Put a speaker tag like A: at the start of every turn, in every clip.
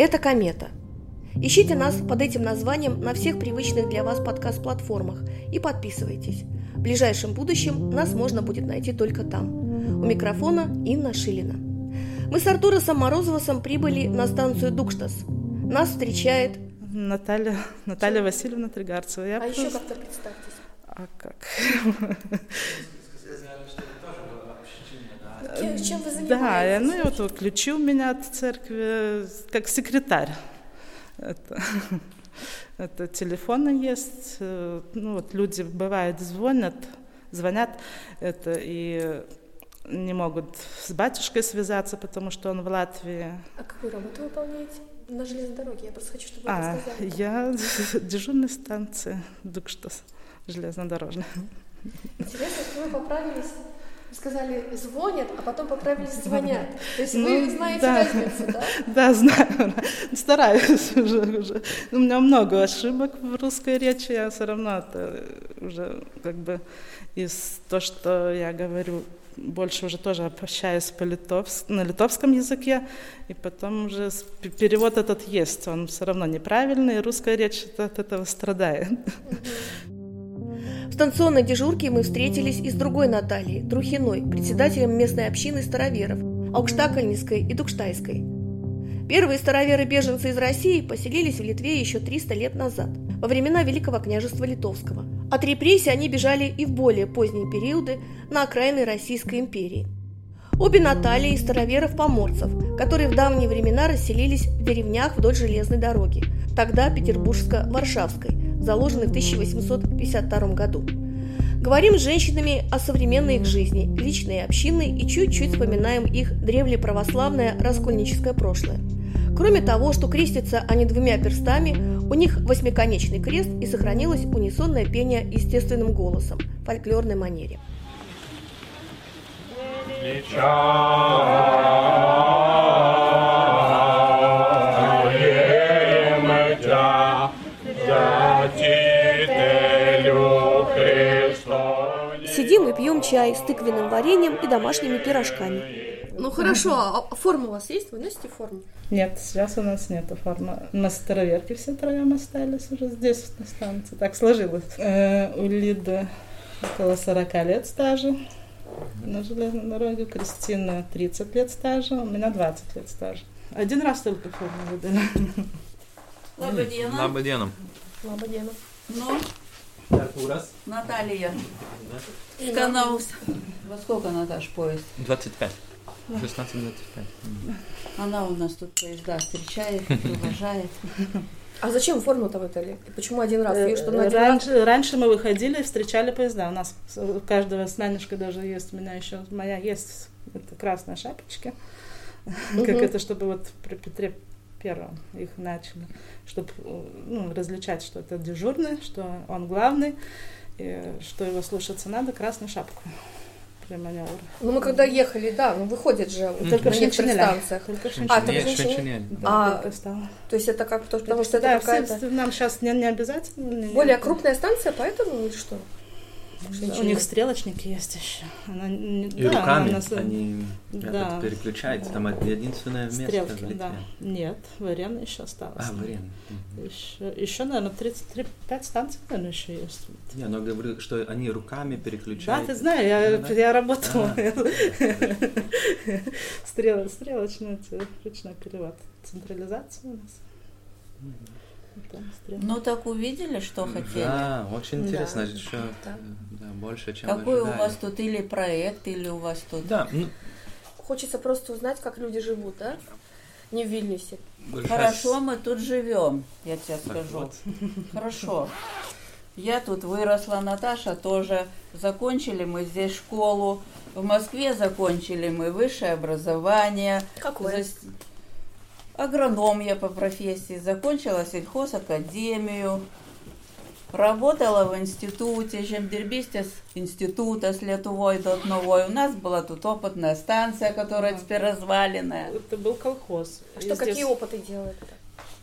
A: Это «Комета». Ищите нас под этим названием на всех привычных для вас подкаст-платформах и подписывайтесь. В ближайшем будущем нас можно будет найти только там. У микрофона Инна Шилина. Мы с Артуросом Морозовосом прибыли на станцию Дукштас. Нас встречает
B: Наталья, Наталья Васильевна Тригарцева.
A: Я а просто... еще как-то представьтесь.
B: А как? Да, ну и вот включил меня от церкви как секретарь. Это, это телефоны есть, ну вот люди бывает звонят, звонят, это и не могут с батюшкой связаться, потому что он в Латвии.
A: А какую работу выполняете? На железной дороге. Я просто хочу, чтобы вы
B: а, рассказали. Я дежурная станция Дукштас, железнодорожная.
A: Интересно, что вы поправились сказали, звонят, а потом поправились, звонят. То есть ну, вы знаете да. разницу, да?
B: Да, знаю. Стараюсь уже. уже. У меня много ошибок в русской речи, я все равно это уже как бы из то, что я говорю, больше уже тоже общаюсь по литовс... на литовском языке, и потом уже перевод этот есть, он все равно неправильный, и русская речь от этого страдает.
A: В станционной дежурке мы встретились и с другой Натальей, Трухиной, председателем местной общины староверов, Аукштакальницкой и Дукштайской. Первые староверы-беженцы из России поселились в Литве еще 300 лет назад, во времена Великого княжества Литовского. От репрессий они бежали и в более поздние периоды на окраины Российской империи. Обе Натальи из староверов-поморцев, которые в давние времена расселились в деревнях вдоль железной дороги, тогда Петербургско-Варшавской, заложенной в 1852 году. Говорим с женщинами о современной их жизни, личной и общинной, и чуть-чуть вспоминаем их древлеправославное раскольническое прошлое – Кроме того, что крестятся они двумя перстами, у них восьмиконечный крест и сохранилось унисонное пение естественным голосом в фольклорной манере. Сидим чай с тыквенным вареньем и домашними пирожками. Ну хорошо, а форма у вас есть? Вы носите форму?
B: Нет, сейчас у нас нету формы. На староверке все троем остались уже здесь, на станции. Так сложилось. Э, у Лиды около 40 лет стажа на железной дороге. Кристина 30 лет стажа, у меня 20 лет стажа. Один раз только форму выдали.
C: Labadiena. Labadiena.
A: Labadiena.
C: Artūras. Наталья. Skanaus. Во сколько, Наташ, поезд? 25. 16.25. Она у нас тут поезда встречает, провожает.
A: А зачем форму-то выдали? И почему один раз? Ее,
B: что один раньше, раз? раньше мы выходили и встречали поезда. У нас у каждого с нянюшкой даже есть, у меня еще моя есть это красная шапочка. Угу. как это, чтобы вот при Петре Первом их начали. Чтобы ну, различать, что это дежурный, что он главный, и что его слушаться надо, красную шапку для маневра.
A: Ну, мы когда ехали, да, ну, выходит же mm-hmm. только на некоторых станциях.
C: Только а, только Шинчинель.
A: Да, а, то есть это как, то, потому что да, это какая-то...
B: Нам сейчас не, не обязательно.
A: Более крупная станция, поэтому или что?
B: Да, у них стрелочники есть еще.
C: Она, и да, руками она, они да, переключаются. Там единственное место в Литве. Да.
B: Нет, Варен еще осталось.
C: А, Варен.
B: Еще, еще, наверное, 35 станций, наверное, еще есть.
C: Я но говорю, что они руками переключают.
B: Да, ты знаешь, я, да, я работала. Стрел, стрелочная, ручной перевод. Централизация у нас.
C: Ну так увидели, что хотели. Да, очень интересно, да. еще да. Да, больше, чем Какой ожидали. у вас тут или проект, или у вас тут...
A: Да. Ну... Хочется просто узнать, как люди живут, да? Не в Вильнюсе.
C: Хорошо, мы тут живем, я тебе скажу. Вот. Хорошо. Я тут выросла, Наташа тоже. Закончили мы здесь школу. В Москве закончили мы высшее образование.
A: Какое?
C: Агроном я по профессии, закончила сельхозакадемию, работала в институте, Жемдербистес института с Летувой до Новой. У нас была тут опытная станция, которая теперь разваленная.
B: Это был колхоз.
A: А что, здесь... какие опыты делали?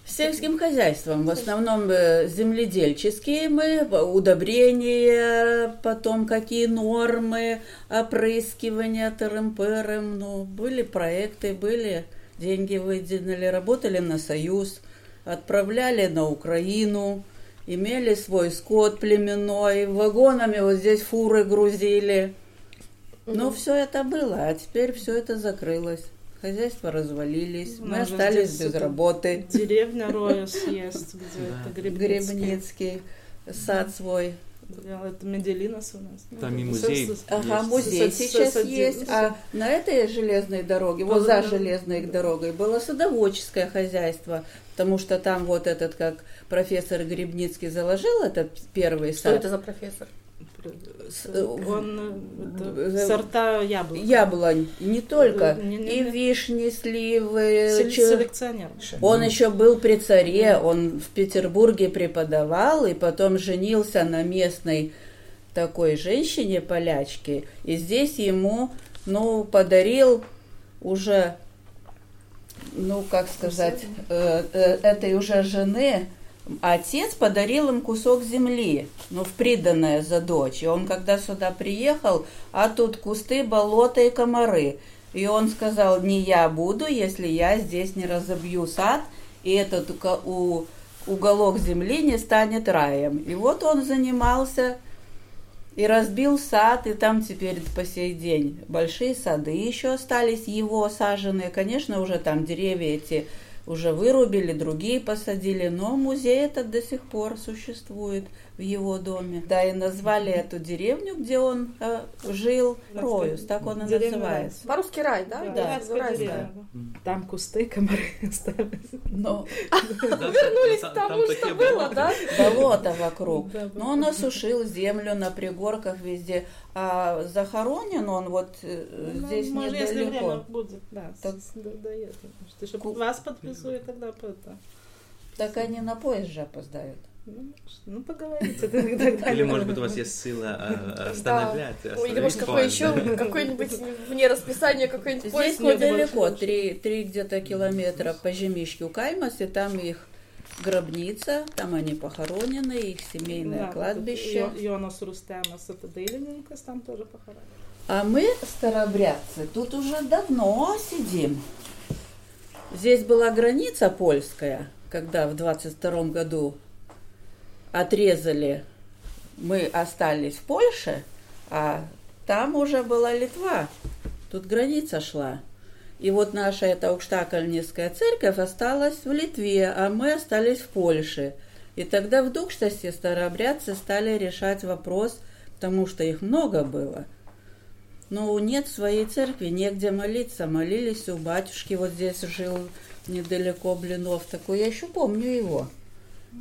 C: Сельским хозяйством, в основном э, земледельческие мы, удобрения, потом какие нормы, опрыскивания тырым-пырым, ну, были проекты, были деньги выделили, работали на Союз, отправляли на Украину, имели свой скот племенной, вагонами вот здесь фуры грузили. Ну, все это было, а теперь все это закрылось. Хозяйства развалились, мы
B: здесь
C: без
B: это
C: работы.
B: Деревня Рояс есть, где
D: Да.
B: это Гребницкий.
C: Гребницкий сад свой.
B: Это Меделинос у нас.
D: Там и
B: Ну,
D: музей
C: Ага,
D: Есть.
C: музей сейчас есть. А на этой железной дороге, вот за железной дорогой, было садоводческое хозяйство, потому что там вот этот, как профессор Грибницкий заложил этот первый
A: Что
C: сад.
A: это за профессор?
C: Э,
B: Он э, это, сорта яблок.
C: Яблонь, не только,
B: Э, не- не-
C: и
B: не.
C: вишни, сливы.
B: Селекционер.
C: Он еще был при царе, он в Петербурге преподавал и потом женился на местной такой женщине, полячке, и здесь ему, ну, подарил уже, ну, как сказать, э, э, этой уже жены, отец подарил им кусок земли, ну, в приданное за дочь. И он, когда сюда приехал, а тут кусты, болота и комары. И он сказал, не я буду, если я здесь не разобью сад, и этот у- уголок земли не станет раем. И вот он занимался и разбил сад, и там теперь по сей день большие сады еще остались его саженные. Конечно, уже там деревья эти уже вырубили, другие посадили, но музей этот до сих пор существует в его доме. Да, и назвали эту деревню, где он э, жил, Роюс, так он и
B: Деревня
C: называется.
A: По-русски рай, да?
B: Да,
C: Да.
B: Там кусты, комары остались.
C: Но
A: Вернулись к тому, что было, да?
C: болото вокруг.
B: Да,
C: Но он осушил землю на пригорках везде. А захоронен он вот э,
B: Ну,
C: здесь
B: может, если время
C: недалеко.
B: будет, да,
C: Так-
B: с- да, доедет. Может, еще
C: Ку-
B: вас подписывают тогда по это.
C: Так они на поезд же опоздают.
B: Ну, ну поговорите тогда.
D: Или, может быть, у вас есть сила а, остановлять.
A: Или, может,
D: поезд,
A: еще,
D: да?
A: какой-нибудь вне расписания, какой-нибудь
C: Здесь недалеко, три, три где-то километра по Жемишке Каймас, и там их гробница, там они похоронены, их семейное
B: Да,
C: кладбище.
B: Йо- Йонас Рустемас, это Дейлининкас, там тоже похоронен.
C: А мы, старобрядцы, тут уже давно сидим. Здесь была граница польская, когда в 22 году отрезали, мы остались в Польше, а там уже была Литва. Тут граница шла. И вот наша эта Укштакальнинская церковь осталась в Литве, а мы остались в Польше. И тогда в Дукштасе старообрядцы стали решать вопрос, потому что их много было. Но нет своей церкви, негде молиться. Молились у батюшки, вот здесь жил недалеко Блинов такой. Я еще помню его.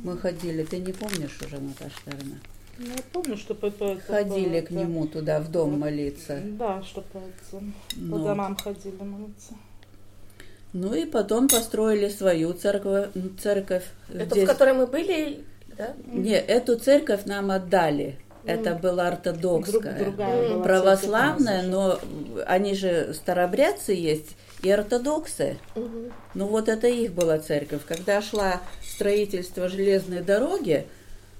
C: Мы ходили, ты не помнишь уже, Наташа, наверное?
B: Ну, я помню, что по, по- по-
C: Ходили
B: по-
C: к нему туда, в дом молиться.
B: Да, что по, по
C: Ну.
B: домам ходили молиться.
C: Ну и потом построили свою церковь. церковь
A: Это
C: здесь.
A: в которой мы были, да?
C: Не, эту церковь нам отдали. Это была
B: Друг-
C: ортодокская.
B: другая была
C: православная,
B: церковь.
C: но они же старобрядцы есть и ортодоксы.
A: Мгм.
C: Ну вот это их была церковь. Когда шла строительство железной дороги,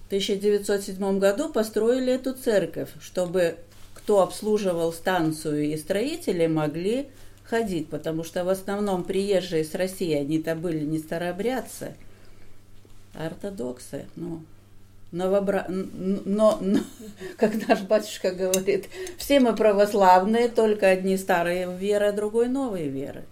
C: в 1907 году построили эту церковь, чтобы кто обслуживал станцию и строители могли ходить, потому что в основном приезжие с России, они-то были не старообрядцы, а ортодоксы. Ну, новобра... но, но, как наш батюшка говорит, все мы православные, только одни старые веры, а другой новые веры.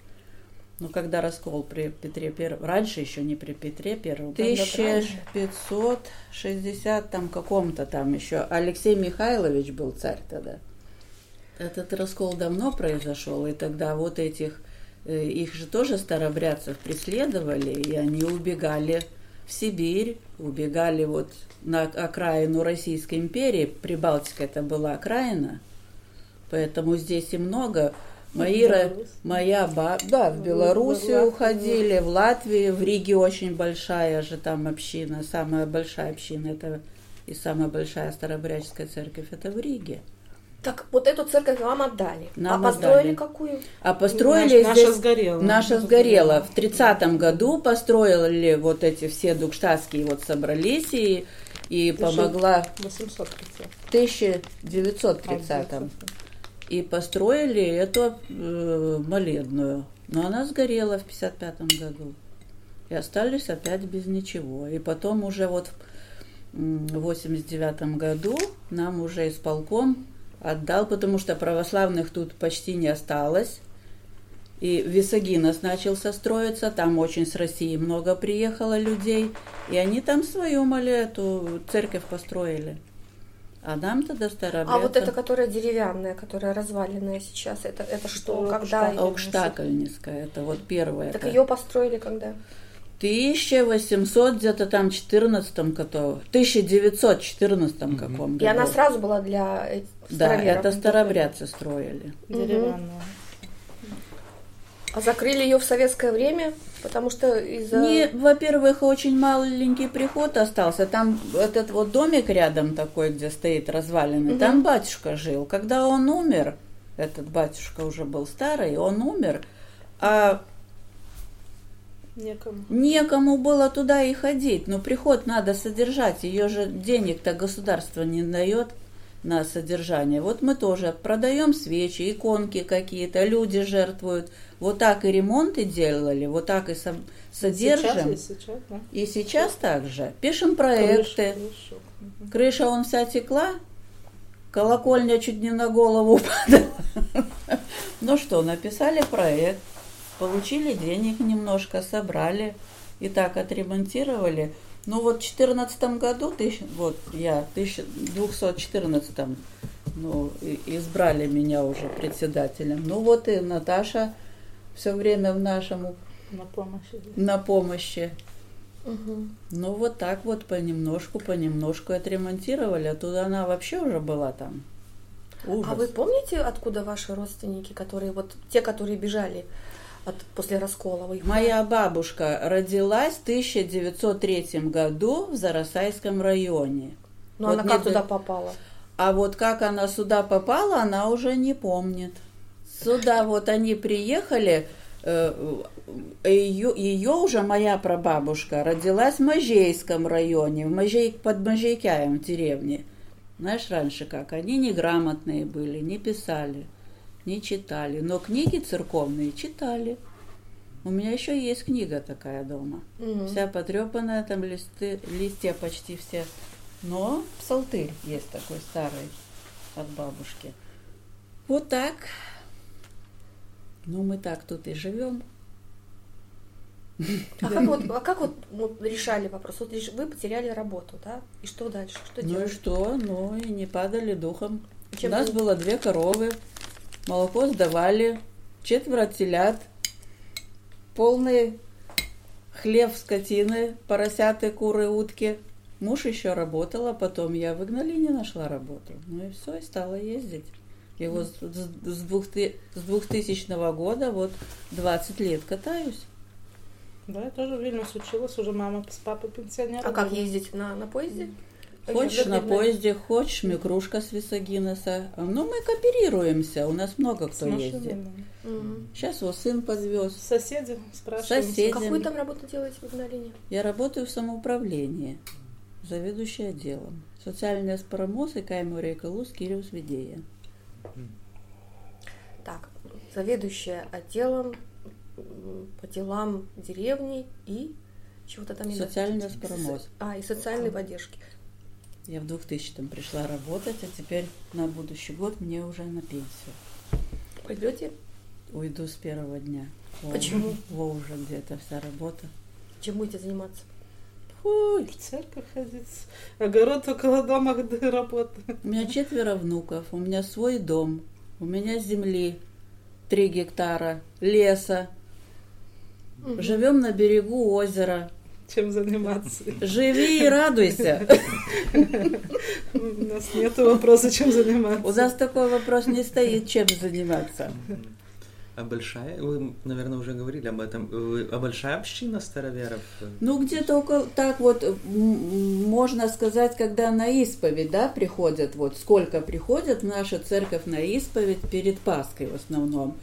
C: Ну, когда раскол при Петре Первом, раньше еще не при Петре Первом, в
A: Когда раньше?
C: 1560 там каком-то там еще, Алексей Михайлович был царь тогда. Этот раскол давно произошел, и тогда вот этих, э, их же тоже старобрядцев преследовали, и они убегали в Сибирь, убегали вот на окраину Российской империи, Прибалтика это была окраина, поэтому здесь и много. Мои,
B: Беларусь.
C: моя ба, да, в Белоруссию уходили, в Латвии, в Риге очень большая же там община, самая большая община, это и самая большая старобрядческая церковь, это в Риге.
A: Так, вот эту церковь вам отдали.
C: Нам
A: а построили
C: отдали.
A: какую?
C: А построили
B: Наша-
C: здесь...
B: наша сгорела.
C: Наша сгорела. В тридцатом году построили вот эти все дукштадтские вот собрались и, и помогла
B: 830.
C: в 1930 и построили эту э, молебную. Но она сгорела в 55 году. И остались опять без ничего. И потом уже вот в 89 году нам уже исполком отдал, потому что православных тут почти не осталось. И Висагинос начался строиться, там очень с России много приехало людей, и они там свою моли, эту церковь построили. А нам тогда Старобрядка...
A: А вот эта, которая деревянная, которая разваленная сейчас, это, это что, когда?
C: Аукштакальниская, это вот первая.
A: Так ее построили когда?
C: 1800 где-то там 14 году, 1914 mm-hmm. каком году.
A: И она сразу была для
C: Да, это старобрядцы строили.
B: Деревянную.
A: А закрыли ее в советское время, потому что из-за...
C: Не, во-первых, очень маленький приход остался. Там этот вот домик рядом такой, где стоит развалины, угу. там батюшка жил. Когда он умер, этот батюшка уже был старый, он умер, а
B: Некому.
C: Некому было туда и ходить. Но приход надо содержать. Ее же денег-то государство не дает на содержание. Вот мы тоже продаем свечи, иконки какие-то, люди жертвуют. Вот так и ремонты делали, вот так и со- содержим.
B: Сейчас, и сейчас, да.
C: И сейчас так же. Пишем проекты.
B: Крыша, крыша.
C: Крыша он вся текла, колокольня чуть не на голову падала. Ну что, написали проект, получили денег немножко, собрали и так отремонтировали. Ну вот в 2014 году, тысяч, вот я в 1214 ну, избрали меня уже председателем. Ну вот и Наташа все время в нашем
B: на помощи.
C: На помощи.
A: Угу.
C: Ну вот так вот понемножку, понемножку отремонтировали, а туда она вообще уже была там. Ужас.
A: А вы помните, откуда ваши родственники, которые вот те, которые бежали от, после раскола? Вы
C: Моя бабушка родилась в 1903 году в Зарасайском районе.
A: Но
C: вот
A: она как туда попала?
C: А вот как она сюда попала, она уже не помнит. Сюда вот они приехали, ее, ее уже моя прабабушка родилась в Можейском районе, в Можей, под Можейкяем в деревне. Знаешь, раньше как, они неграмотные были, не писали, не читали, но книги церковные читали. У меня еще есть книга такая дома,
A: Мгм.
C: вся потрепанная, там листы, листья почти все. Но псалтырь есть такой старый от бабушки. Вот так. Ну, мы так тут и живем.
A: А как вот, а как вот, вот решали вопрос? Вот вы потеряли работу, да? И что дальше? Что
C: Ну и
A: делать?
C: что? Ну и не падали духом.
A: Чем
C: У нас
A: вы-
C: было две коровы, молоко сдавали, четверо телят, полный хлеб скотины, поросяты, куры, утки. Муж еще работал, а потом я выгнали и не нашла работу. Ну и все, и стала ездить. И вот с, с, с двух ты- с 2000 года вот 20 лет катаюсь.
B: Да, я тоже в Вильнюс училась, уже мама с папой пенсионеры.
A: А как ездить на, на поезде?
C: Хочешь
A: Или
C: на поезде, хочешь микрушка с Висагинеса. Ну, мы кооперируемся, у нас много
B: С
C: кто ездит.
A: Мгм.
C: Сейчас вот сын подвез.
B: Соседи спрашивают.
C: Соседи.
A: Какую там работу делаете в Игналине?
C: Я работаю в самоуправлении, заведующая отделом. Социальная спарамоз и кайму рейкалус Кириус Видея.
A: Так, заведующая отделом по делам деревни и чего-то там...
C: Социальная спарамоз.
A: А, и социальной поддержки.
C: Я в 2000-м пришла работать, а теперь на будущий год мне уже на пенсию.
A: Пойдете?
C: Уйду с первого дня. Во,
A: Почему?
C: Во уже где-то вся работа.
A: Чем будете заниматься?
C: Фуй.
B: В церковь ходить. Огород около дома, где работаю.
C: У меня четверо внуков, у меня свой дом, у меня земли три гектара, леса.
A: Мгм.
C: Живем на берегу озера.
B: Чем заниматься.
C: Живи и радуйся.
B: У нас нет вопроса, чем заниматься.
C: У нас такой вопрос не стоит, чем заниматься.
D: А большая, вы, наверное, уже говорили об этом, а большая община староверов?
C: Ну, где-то около, так вот, можно сказать, когда на исповедь, да, приходят, вот сколько приходят в нашу церковь на исповедь перед Пасхой в основном,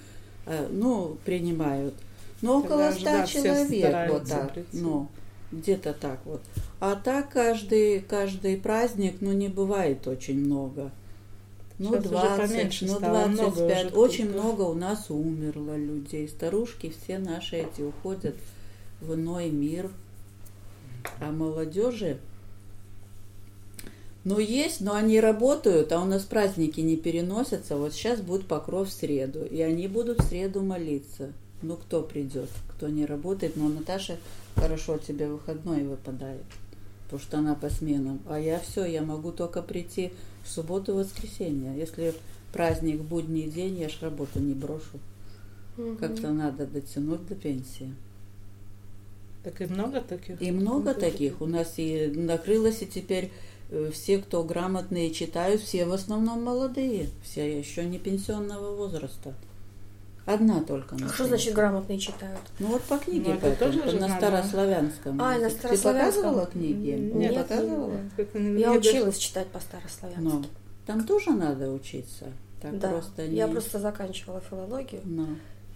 C: э, ну, принимают. Ну, около ста человек, вот так,
B: прийти.
C: ну, где-то так вот. А так каждый, каждый праздник, ну, не бывает очень много. Ну,
B: Сейчас уже
C: 20,
B: поменьше
C: ну,
B: стало, много
C: 25.
B: уже
C: Очень
B: таких.
C: много у нас умерло людей. Старушки все наши эти уходят в иной мир. А молодежи, ну, есть, но они работают, а у нас праздники не переносятся. Вот сейчас будет покров в среду, и они будут в среду молиться. Ну, кто придет, кто не работает. Но Наташа хорошо тебе выходной выпадает, потому что она по сменам. А я все, я могу только прийти в субботу, воскресенье. Если праздник, будний день, я ж работу не брошу.
A: Мгм.
C: Как-то надо дотянуть до пенсии.
B: Так и много таких?
C: И много таких. У нас и накрылось, и теперь э, все, кто грамотные читают, все в основном молодые. Все еще не пенсионного возраста. Одна только.
A: А Что значит грамотные читают?
C: Ну вот по книге
B: Ну, это
C: поэтому,
B: тоже же
C: на
B: надо.
C: старославянском.
A: А, на старославянском?
C: Ты показывала книги?
B: Нет,
C: не
A: нет,
C: показывала?
B: Как-
A: Я училась читать по-старославянски.
C: Но там тоже надо учиться. Так
A: да,
C: просто не...
A: я просто заканчивала филологию,
C: Ну.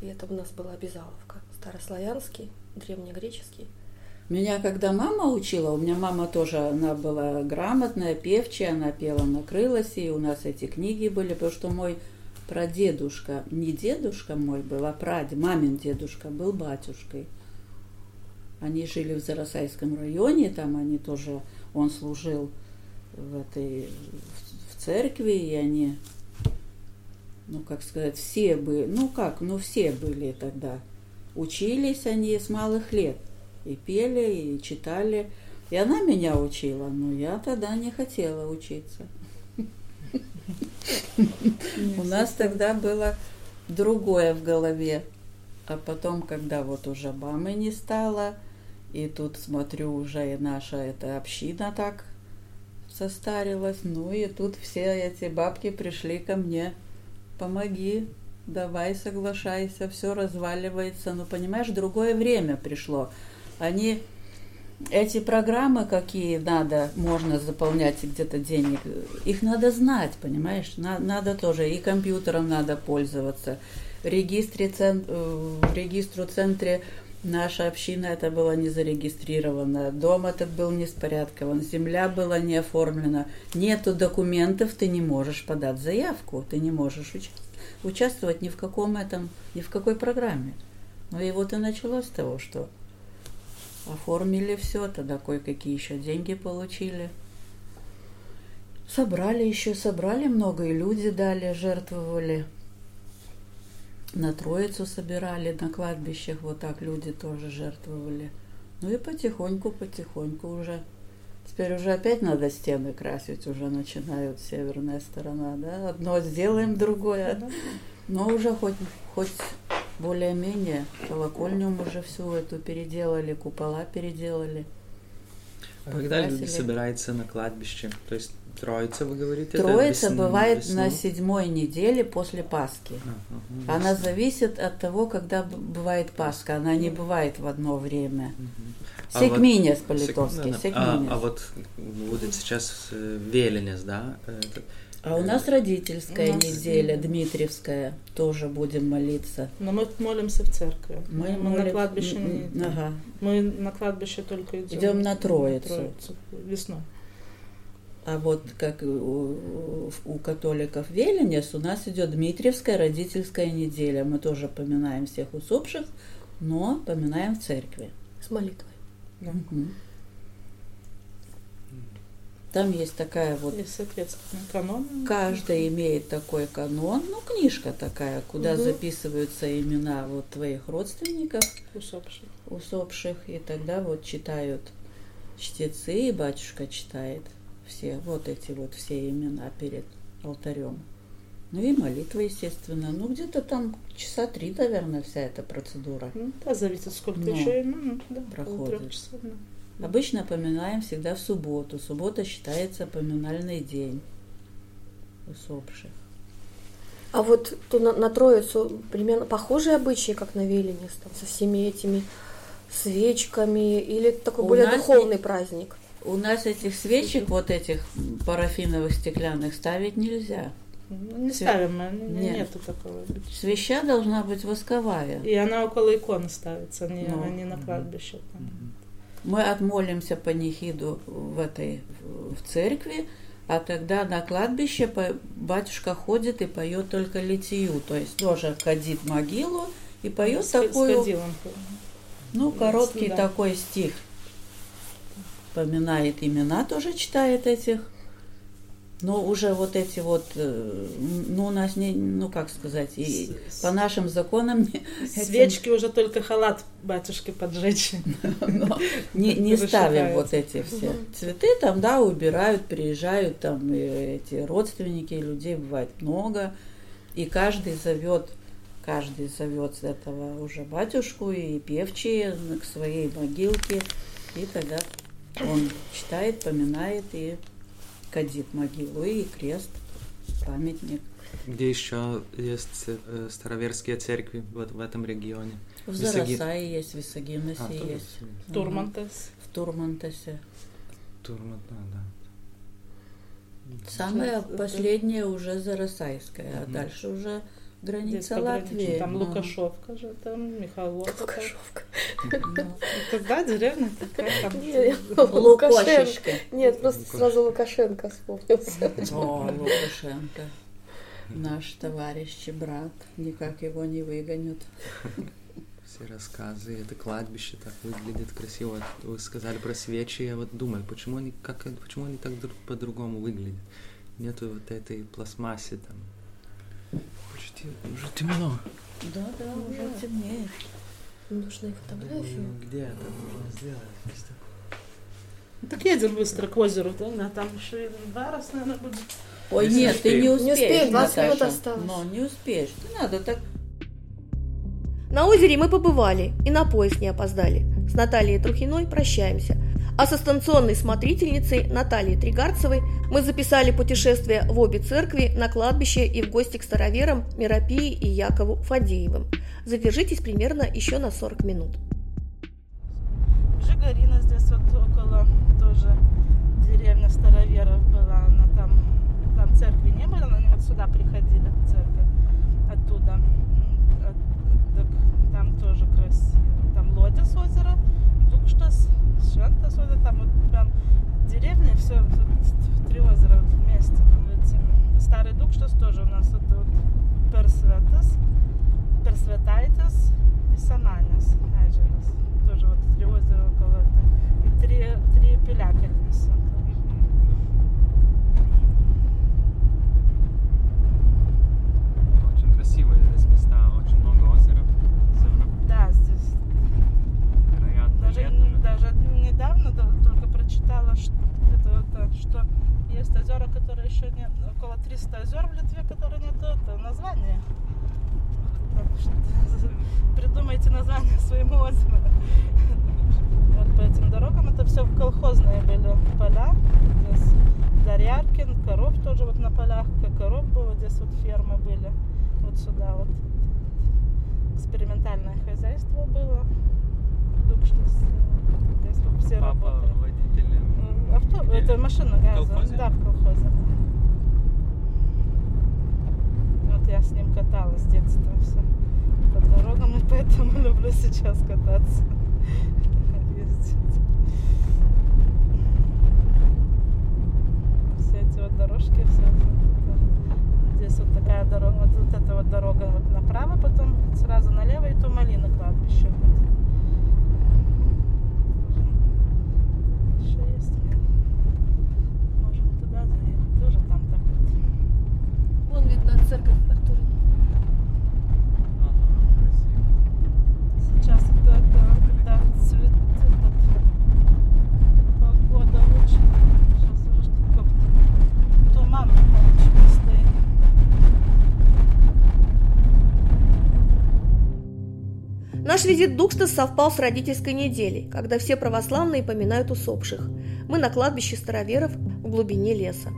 A: и это у нас была обязаловка. Старославянский, древнегреческий.
C: Меня когда мама учила, у меня мама тоже, она была грамотная, певчая, она пела на крылосе, и у нас эти книги были, потому что мой прадедушка, не дедушка мой был, а прадед, мамин дедушка был батюшкой. Они жили в Зарасайском районе, там они тоже, он служил в этой, в церкви, и они, ну, как сказать, все были, ну как, ну все были тогда. Учились они с малых лет и пели, и читали. И она меня учила, но я тогда не хотела учиться. У нас тогда было другое в голове. А потом, когда вот уже мамы не стало, и тут смотрю, уже и наша эта община так состарилась, ну и тут все эти бабки пришли ко мне. Помоги, давай, соглашайся, все разваливается. Ну, понимаешь, другое время пришло. Они эти программы, какие надо, можно заполнять и где-то денег, их надо знать, понимаешь? На- надо тоже, и компьютером надо пользоваться. Регистре, цен- э, в регистру центре наша община это была не зарегистрирована, дом этот был не спорядкован, земля была не оформлена, нету документов, ты не можешь подать заявку, ты не можешь уча- участвовать ни в каком этом, ни в какой программе. Ну и вот и началось с того, что Оформили все, тогда кое-какие еще деньги получили. Собрали еще, собрали много, и люди дали, жертвовали. На Троицу собирали, на кладбищах вот так люди тоже жертвовали. Ну и потихоньку, потихоньку уже. Теперь уже опять надо стены красить, уже начинают северная сторона, да? Одно сделаем, другое. Но уже хоть, хоть более-менее колокольню мы уже всю эту переделали, купола переделали.
D: А когда люди собираются на кладбище? То есть Троица, вы говорите?
C: Троица
D: весн-
C: бывает
D: весну?
C: на седьмой неделе после Пасхи.
D: А, ага,
C: Она
D: ясно.
C: зависит от того, когда бывает Пасха. Она не бывает в одно время.
D: Мгм. А вот-
C: по-литовски. секминес.
D: А, а вот будет сейчас э, Веленес, да? этот?
C: А у нас родительская
B: У нас-
C: неделя, Дмитриевская, тоже будем молиться.
B: Но мы молимся в церкви.
C: Мы,
B: на
C: молим-
B: кладбище
C: М,
B: не...
C: Ага.
B: Мы на кладбище только идем.
C: Идем на Троицу.
B: Троицу. Весной.
C: А вот как у, у- католиков Веленес, у нас идет Дмитриевская родительская неделя. Мы тоже поминаем всех усопших, но поминаем в церкви.
A: С молитвой.
B: Да.
C: Мгм. Там есть такая вот
B: И, соответственно, канон.
C: Каждый имеет такой канон, ну, книжка такая, куда
A: Мгм.
C: записываются имена вот твоих родственников,
B: усопших.
C: усопших, и тогда вот читают чтецы, и батюшка читает все, вот эти вот все имена перед алтарем. Ну и молитва, естественно. Ну, где-то там часа три, наверное, вся эта процедура.
B: Ну, да, зависит, сколько
C: Но
B: еще минут. Да,
C: проходит.
B: часов. да.
C: Обычно поминаем всегда в субботу. Суббота считается поминальный день усопших.
A: А вот тут на, на Троицу примерно похожие обычаи, как на Веленес, там, со всеми этими свечками, или такой
C: У
A: более
C: нас
A: духовный праздник?
C: У нас этих свечек, вот этих парафиновых стеклянных, ставить нельзя.
B: Ну, не
C: Всё.
B: ставим, мы, не-
C: Нет.
B: нету такого.
C: Свеча должна быть восковая.
B: И она около иконы ставится, не,
C: Ну.
B: а не на кладбище. там.
C: Мы отмолимся по нехиду в этой в церкви, А когда на кладбище батюшка ходит и поет только литию, то есть тоже ходит в могилу и поет
B: С-
C: такую, ну, короткий
B: Да.
C: такой стих. Поминает имена, тоже читает этих. Но уже вот эти вот, э, ну, у нас не, ну, как сказать, и
B: С-
C: по нашим законам не- этим-
B: Свечки уже только халат батюшке поджечь.
C: но не, не ставим вот эти все цветы, там, да, убирают, приезжают, там, и эти родственники, людей бывает много, и каждый зовет, каждый зовет с этого уже батюшку и певчие к своей могилке, и тогда он читает, поминает и кадит могилу, и крест, памятник.
D: Где еще есть э, староверские церкви вот в этом регионе?
C: В
D: Висаги-
C: Зарасае есть, в Висагиносе
D: А,
C: есть,
D: есть.
B: Турмантес.
C: в Турмантасе.
D: Турман, да.
C: Самое последнее уже Зарасайское, а дальше уже граница. Латвии.
B: Там. Лукашовка же, там Михайловка.
A: Лукашовка.
B: Когда деревня такая там.
A: Лукашенко. Нет, просто сразу Лукашенко вспомнился.
C: О, Лукашенко. Наш товарищ и брат. Никак его не выгонят.
D: Все рассказы, это кладбище так выглядит красиво. Вы сказали про свечи, я вот думаю, почему они, как, почему они так друг по-другому выглядят? Нету вот этой пластмассы там. Почти уже темно.
C: Да, да, уже темнеет.
A: Нужны фотографии.
D: Ну, где это можно сделать? Просто
B: Так едем быстро к озеру, да? А там еще и два раз, наверное, будет.
C: Ой,
D: Если
C: нет, ты не
D: успеем.
C: успеешь,
A: Не успеем, 20 минут осталось.
C: Но не успеешь. Не надо так.
A: На озере мы побывали и на поезд не опоздали. С Натальей Трухиной прощаемся. А со станционной смотрительницей Натальей Тригарцевой мы записали путешествие в обе церкви, на кладбище и в гости к староверам Миропии и Якову Фадеевым. Задержитесь примерно еще на 40 минут.
B: Жигарина здесь вот около тоже деревня староверов была. Она там, там церкви не было, но они вот сюда приходили в церковь оттуда. От- так там тоже красиво. Там Лодис озеро, Дукштас, Швентас озеро, там вот прям деревня, все три озера вот вместе. Там эти. Старый Дукштас тоже у нас это вот Персветас, Персветайтас и Сананис ežeras. Тоже вот три озера около этого. И три, три пилякельницы.
D: Очень красивые здесь места, очень много озера. Зона,
B: Да, здесь даже, даже недавно да, только прочитала, что, это, это, что есть озера, которые еще нет, около 300 озер в Литве, которые нет это, названия. Так что Придумайте название своему озеру. Вот по этим дорогам это все колхозные были поля. Здесь Дарьяркин, коров тоже вот на полях, как коров было, здесь вот фермы были. Вот сюда вот экспериментальное хозяйство было. Здесь вот все
D: Папа
B: работали.
D: водителем.
B: Авто, это машина газа.
D: колхозе?
B: Да, в колхозе. Вот я с ним каталась с детства все по дорогам, и поэтому люблю сейчас кататься. Ездить. Все эти вот дорожки, все. Здесь вот такая дорога, вот, вот эта вот дорога вот направо, потом сразу налево, и то малина кладбище. будет. Еще есть мне. Можем туда заехать. Тоже там так вот.
A: Вон видно церковь Артура.
D: Ага, красиво.
B: Сейчас это, это да, цвет, этот, погода лучше. Сейчас уже что-то как-то туман короче, стоит.
A: Наш визит Дукстас совпал с родительской неделей, когда все православные поминают усопших. Мы на кладбище староверов в глубине леса.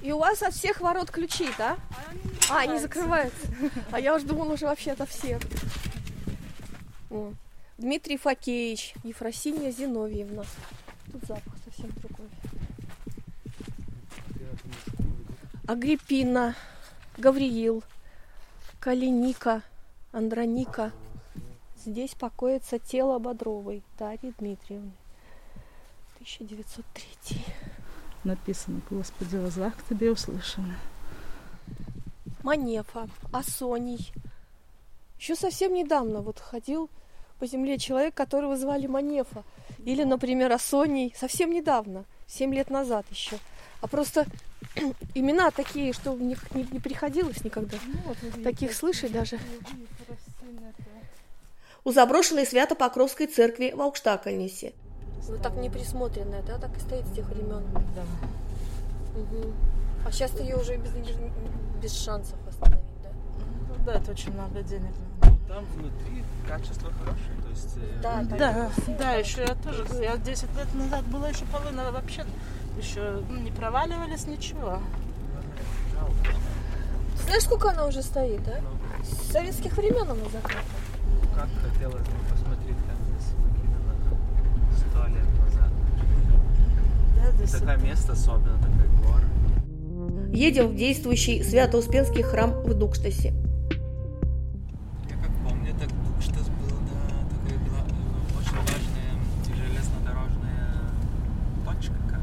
A: И у вас от всех ворот ключи, да? А, они закрываются. А я уж думала, уже вообще от всех. О, Дмитрий Факеевич, Ефросинья Зиновьевна. Тут запах совсем другой. Агриппина, Гавриил, Калиника, Андроника. Здесь покоится тело Бодровой Дарьи Дмитриевны. 1903.
B: Написано, Господи, возлах к тебе услышано.
A: Манефа, Асоний. Еще совсем недавно вот ходил по земле человек, которого звали Манефа. Или, например, Асоний. Совсем недавно, 7 лет назад еще. А просто имена такие, что не, не, не приходилось никогда таких слышать даже. У заброшенной Свято-Покровской церкви в Аукштакальнисе. Ну так не присмотренная, да, так и стоит с тех времен.
B: Да.
A: Угу. А сейчас ее уже без, без шансов остановить, да?
B: Ну да, это очень много денег.
D: Там внутри качество хорошее, то есть... э,
A: Да,
D: люди-
B: Да, да, еще я тоже, я 10 лет назад была еще половина вообще, еще ну, не проваливались ничего.
A: Знаешь, сколько она уже стоит, да? С советских времен она закрыта.
D: Как хотелось бы посмотреть, сто лет назад.
B: Да, здесь
D: Такое место, особенно такой гор.
A: Едем в действующий Свято-Успенский храм в Дукштасе.
D: Я как помню, так Дукштас был, да, такая была э, очень важная железнодорожная точка, как,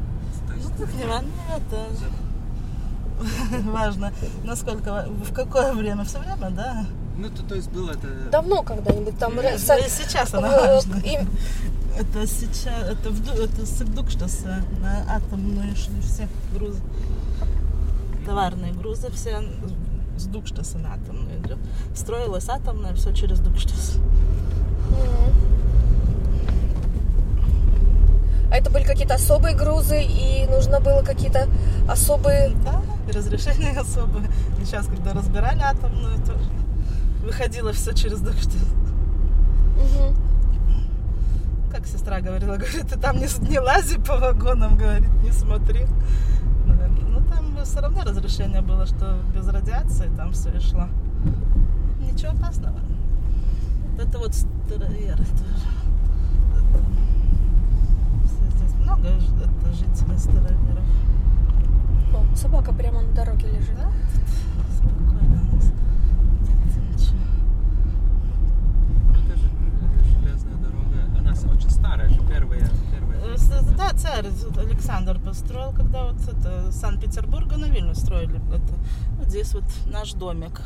D: то есть...
B: Ну, как не важно, это
D: за-
B: важно, насколько, в какое время, все время, да?
D: Ну, то, то есть было это...
A: Давно когда-нибудь там...
B: Да,
A: ре-
B: и сейчас она
A: э,
B: важна.
A: им-
B: Это сейчас, это, в, это с Дукштаса на атомную шли все грузы. Товарные грузы все с Дукштаса на атомную идет. Строилась атомная, все через Дукштас.
A: А это были какие-то особые грузы, и нужно было какие-то особые...
B: Да, разрешения особые. И сейчас, когда разбирали атомную, тоже выходило все через Дукштас.
A: Мгм.
B: Как сестра говорила, говорит, ты там не, не лази по вагонам, говорит, не смотри. Ну, там все равно разрешение было, что без радиации там все и шло. Ничего опасного. Вот это вот староверы тоже. Все здесь много жителей староверов.
A: О, собака прямо на дороге лежит.
B: Да? Спокойно у нас. Нет ничего.
D: Ну, это же э, железная с- очень старая же, первая. первая.
B: Э, Да, царь Александр построил, когда вот это Санкт-Петербурга на Вильню строили. Это, вот здесь вот наш домик.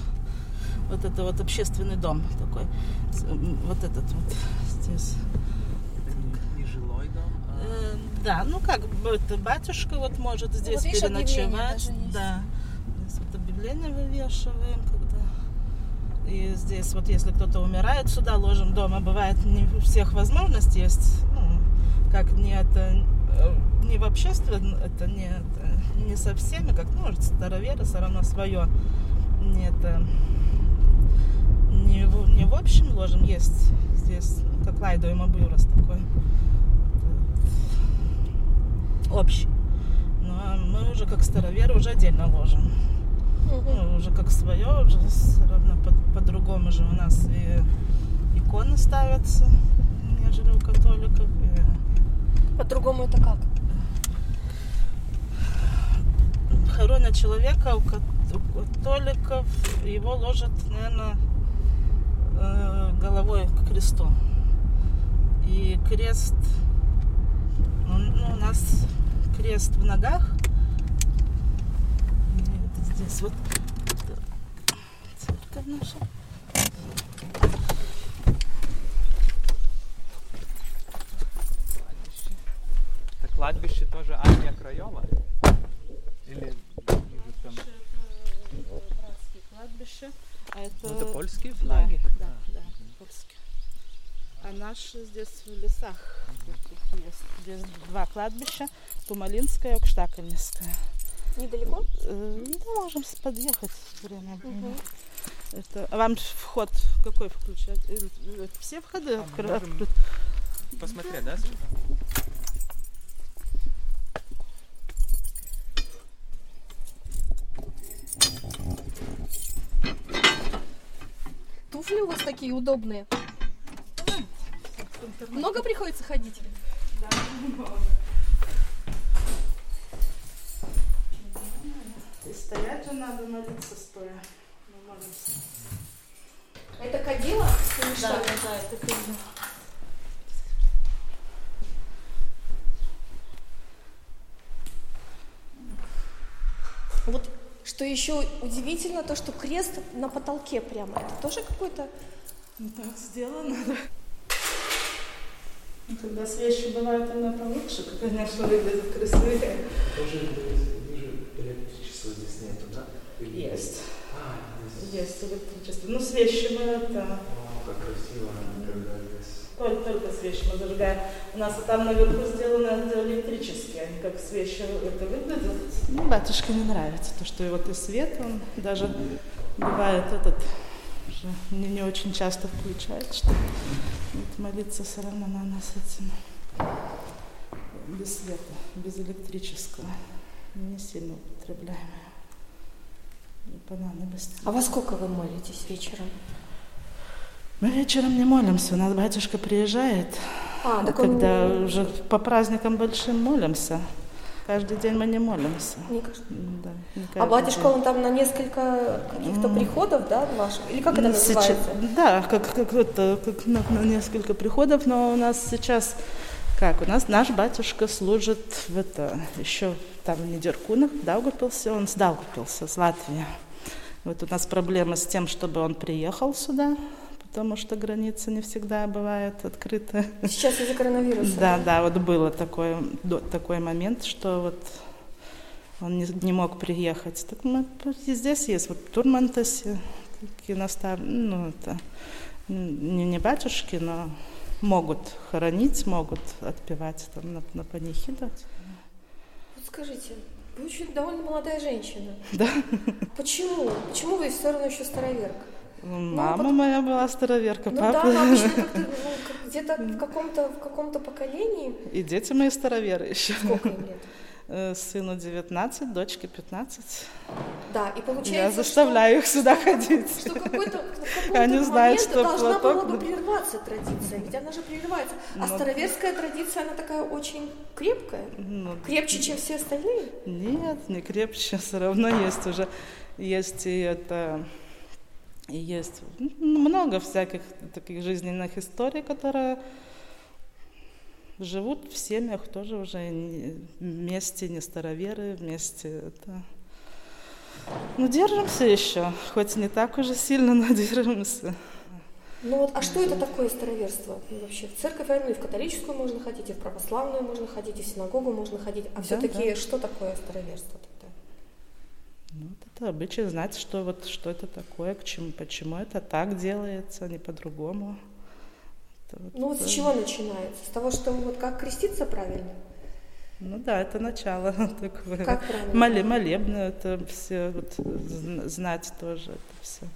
B: Вот это вот общественный дом такой. Вот этот вот здесь.
D: Это не, не жилой дом, а...
B: Э, Да, ну как бы это батюшка вот может здесь
A: видишь, объявление
B: переночевать. Да. Здесь вот объявление вывешиваем. И здесь вот если кто-то умирает, сюда ложим дома. Бывает не у всех возможность есть. Ну, как не это э, не в общественном, это не, это не со всеми, как, ну, староверы все равно свое. Не это не в, не в общем ложим, есть здесь, ну, как лайдуем обвырос такой общий. Но мы уже как староверы уже отдельно ложим. Ну, уже как свое, уже все равно по- по-другому же у нас и иконы ставятся, нежели у католиков. и
A: По-другому это как?
B: хоронят человека у кат- у католиков, его ложат, наверное, головой к кресту. И крест, ну, ну, у нас крест в ногах. Это здесь вот это церковь наша.
D: Это кладбище тоже армия Краева? Или ниже там?
B: братские кладбища. А это,
D: Ну, это польские
B: Да,
D: флаги?
B: да, да, польские. А наши здесь в лесах таких есть. Здесь два кладбища, Тумалинское и Окштакальниское.
A: Недалеко?
B: Э, Ну, можем подъехать время. время. Это, а вам вход какой включать? Или- или Все входы
D: А
B: открыты?
D: Посмотреть, да? сюда?
A: Туфли у вас такие удобные. Много приходится ходить?
B: И Стоять же надо, молиться стоя. Ну, Мы молимся.
A: Это кадила? Да, что?
B: да, это кадила.
A: Вот что еще удивительно, то, что крест на потолке прямо. Это тоже какой-то...
B: Ну, так сделано, да. Ну, когда свечи бывают, она получше, конечно, выглядит красивее.
D: Тоже нету, да? Или-
B: Есть.
D: А, здесь.
B: Есть электричество. Ну, свечи мы это...
D: О, как красиво, когда здесь.
B: Только, только свечи мы зажигаем. У нас там наверху сделано электрические, они как свечи это выглядят. Ну, батюшке не нравится то, что и вот и свет, он даже бывает этот, уже не, не очень часто включает, что вот молиться все равно надо с этим. Без света, без электрического. Не сильно употребляем.
A: А во сколько вы молитесь вечером?
B: Мы вечером не молимся, у нас батюшка приезжает,
A: А, так он
B: когда уже по праздникам большим молимся. Каждый день мы не молимся.
A: не каждый-
B: Да, не
A: А
B: каждый
A: батюшка,
B: день.
A: он там на несколько каких-то приходов, да, ваших? Или как это
B: Ну, сейчас-
A: называется?
B: да, как, как, это, как на, на несколько приходов, но у нас сейчас как? У нас наш батюшка служит в это, еще там в Нидеркунах, в Даугапилсе, он с Даугапилса, с Латвии. Вот у нас проблемы с тем, чтобы он приехал сюда, потому что граница не всегда бывает открыта.
A: Сейчас из-за коронавируса.
B: Да, да, вот было такой, такой момент, что вот он не, не мог приехать. Так мы и здесь есть, вот в Турмантасе, такие настав... ну, это, не, не батюшки, но могут хоронить, могут отпевать там на, на панихидах.
A: Скажите, вы очень довольно молодая женщина.
B: Да.
A: Почему? Почему вы все равно еще староверка?
B: Мама
A: вот-
B: моя была староверка,
A: Ну да,
B: папа.
A: но обычно как-то ну, где-то в каком-то в каком-то поколении.
B: И дети мои староверы еще.
A: Сколько им лет?
B: Э, Сыну 19, дочке 15.
A: Да, и получается,
B: Я заставляю их сюда ходить.
A: что, что какой-то, какой-то
B: Они знают, что
A: должна
B: платок-
A: была бы прерваться традиция, ведь она же прерывается. А
B: Ну.
A: староверская традиция, она такая очень крепкая,
B: Ну,
A: крепче, чем все остальные.
B: Нет, не крепче, все равно есть уже. Есть и это, и есть ну, много всяких таких жизненных историй, которые живут в семьях тоже уже вместе, не староверы, вместе это. Ну, держимся еще, хоть не так уже сильно, но держимся.
A: Ну вот, а что это такое староверство ну, вообще? В церковь, ну и в католическую можно ходить, и в православную можно ходить, и в синагогу можно ходить. А
B: Да,
A: все-таки
B: да.
A: что такое староверство тогда?
B: Ну, вот это обычай знать, что вот что это такое, к чему, почему это так делается, а не по-другому. Это вот
A: Ну вот с чего начинается? С того, что вот как креститься правильно?
B: Ну да, это начало такое.
A: Как правильно?
B: Моле, молебны, это все вот, зн- знать тоже это все.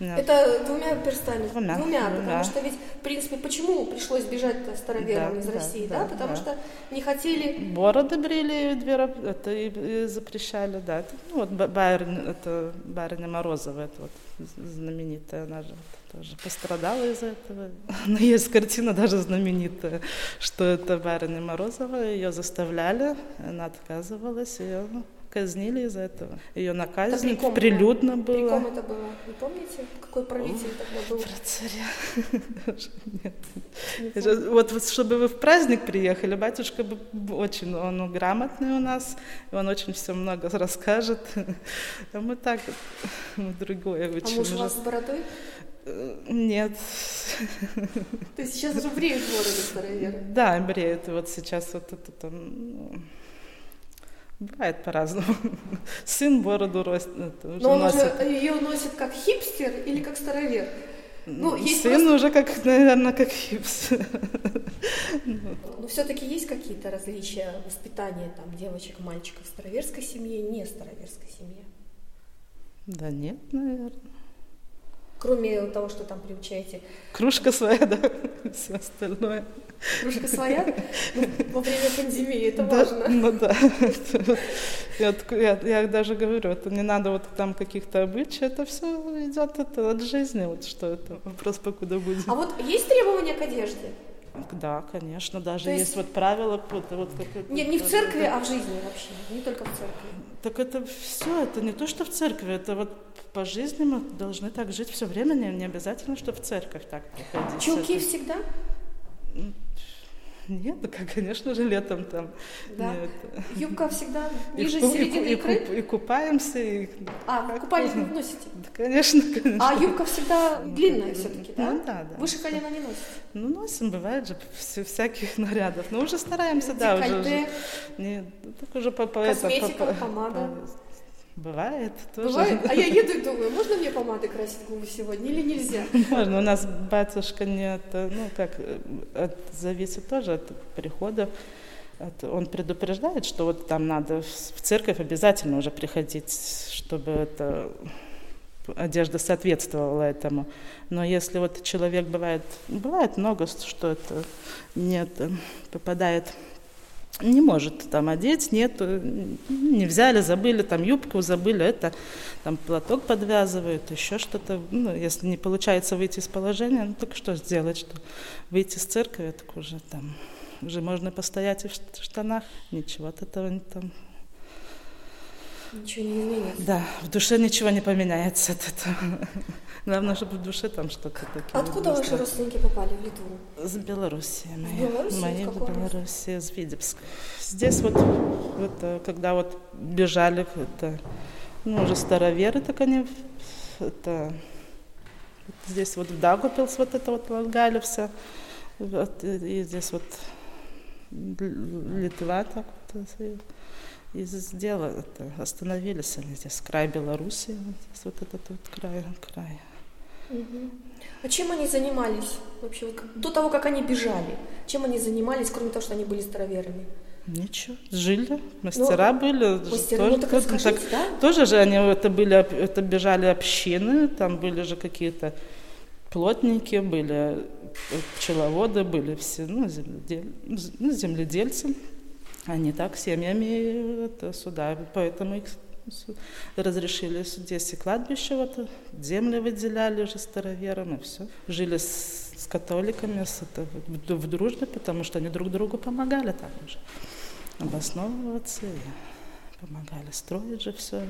B: Меня-
A: Это двумя перстами.
B: Двумя,
A: потому
B: двумя.
A: что ведь, в принципе, почему пришлось бежать староверам
B: Да,
A: из
B: да,
A: России, да?
B: да,
A: Потому
B: да.
A: что не хотели...
B: Бороды брили, две это и, и запрещали, да. Это, ну, вот ба- барыня, это барыня Морозова, это вот знаменитая, она же вот тоже пострадала из-за этого. Но есть картина даже знаменитая, что это барыня Морозова, ее заставляли, она отказывалась, ее ну, казнили из-за этого. Ее на
A: Это
B: прилюдно
A: было? При ком это было? Не помните, какой правитель тогда был?
B: Про царя. Нет.
A: Не
B: Вот, вот чтобы вы в праздник приехали, батюшка бы очень, он ну, грамотный у нас, он очень все много расскажет. А мы так, мы другое
A: А
B: учим.
A: муж у вас с бородой?
B: Э, Нет.
A: То есть сейчас уже бреют бороду староверы.
B: Да, бреют. Вот сейчас вот это там... ну, Бывает по-разному. Сын бороду рос- это уже
A: Но он
B: носит.
A: уже ее носит как хипстер или как старовер? Ну, есть
B: Сын
A: просто-
B: уже как, наверное, как хипс.
A: Но все-таки есть какие-то различия воспитания там девочек, мальчиков в староверской семье не староверской семье?
B: Да нет, наверное.
A: Кроме того, что там приучаете
B: Кружка своя, да, все остальное.
A: кружка своя ну, во время пандемии, это
B: Да,
A: важно.
B: Ну да. Я, я- я даже говорю, это не надо вот там каких-то обычаев, это все идет это от жизни, вот что это вопрос, покуда будет.
A: А вот есть требования к одежде?
B: Да, конечно, даже
A: То есть-
B: есть... вот правила, вот, вот как
A: Не, не в церкви, а в жизни вообще, не только в церкви.
B: Так это все, это не то, что в церкви, это вот по жизни мы должны так жить все время, не, не обязательно, что в церковь так приходить.
A: Чулки
B: Это-
A: всегда?
B: Нет, да, конечно же, летом там.
A: Да.
B: Нет.
A: Юбка всегда
B: И
A: ниже
B: и
A: середины
B: и
A: икры?
B: куп- и купаемся, и...
A: А,
B: как
A: купальник
B: поздно.
A: носите?
B: Да, конечно, конечно.
A: А юбка всегда длинная все-таки, да?
B: Ну да, да.
A: Выше колена не носите?
B: Ну, носим, бывает же, вс- всяких нарядов. Но уже стараемся, да, уже,
A: Декольте,
B: уже. Не, ну, так уже по, по это,
A: Косметика,
B: по- по-
A: помада.
B: по- Бывает тоже.
A: Бывает? А я еду и думаю, можно мне помадой красить губы сегодня или нельзя?
B: Можно. У нас батюшка не это, ну как, э, от- зависит тоже от прихода. От- он предупреждает, что вот там надо в церковь обязательно уже приходить, чтобы это одежда соответствовала этому. Но если вот человек бывает, бывает много, что это нет, попадает не может там одеть, нет, не взяли, забыли, там юбку забыли, это там платок подвязывают, еще что-то. Ну, если не получается выйти из положения, ну так что сделать, что выйти из церкви, так уже там, уже можно постоять и в штанах, ничего от этого не там.
A: Ничего не изменится.
B: Да, в душе ничего не поменяется от этого. Главное, чтобы в душе там что-то такое.
A: Откуда
B: было.
A: ваши родственники попали в Литву?
B: С Белоруссии. Мои,
A: Белоруссии?
B: мои
A: Из
B: в? Белоруссии, с Витебска. Здесь вот, вот, э, когда вот бежали, это, ну, уже староверы, так они, это, здесь вот в Дагупилс вот это вот Латгалия вся, вот, и, здесь вот Литва так вот, э, и сделали это, остановились они здесь, край Белоруссии, вот здесь вот этот вот край, край.
A: А чем они занимались вообще? вот До того, как они бежали, чем они занимались, кроме того, что они были староверами?
B: Ничего, жили, мастера были.
A: Ну, Мастера,
B: тоже,
A: ну так
B: тоже,
A: расскажите,
B: так-
A: да?
B: тоже же они, это были, это бежали общины, там были же какие-то плотники, были э, пчеловоды, были все, ну, земледель, ну, земледельцы. Они так семьями это, сюда, поэтому их разрешили здесь и кладбище, вот, земли выделяли уже староверам, и все. Жили с, с католиками с, это, в, в дружбе, потому что они друг другу помогали там уже обосновываться и помогали строить же все.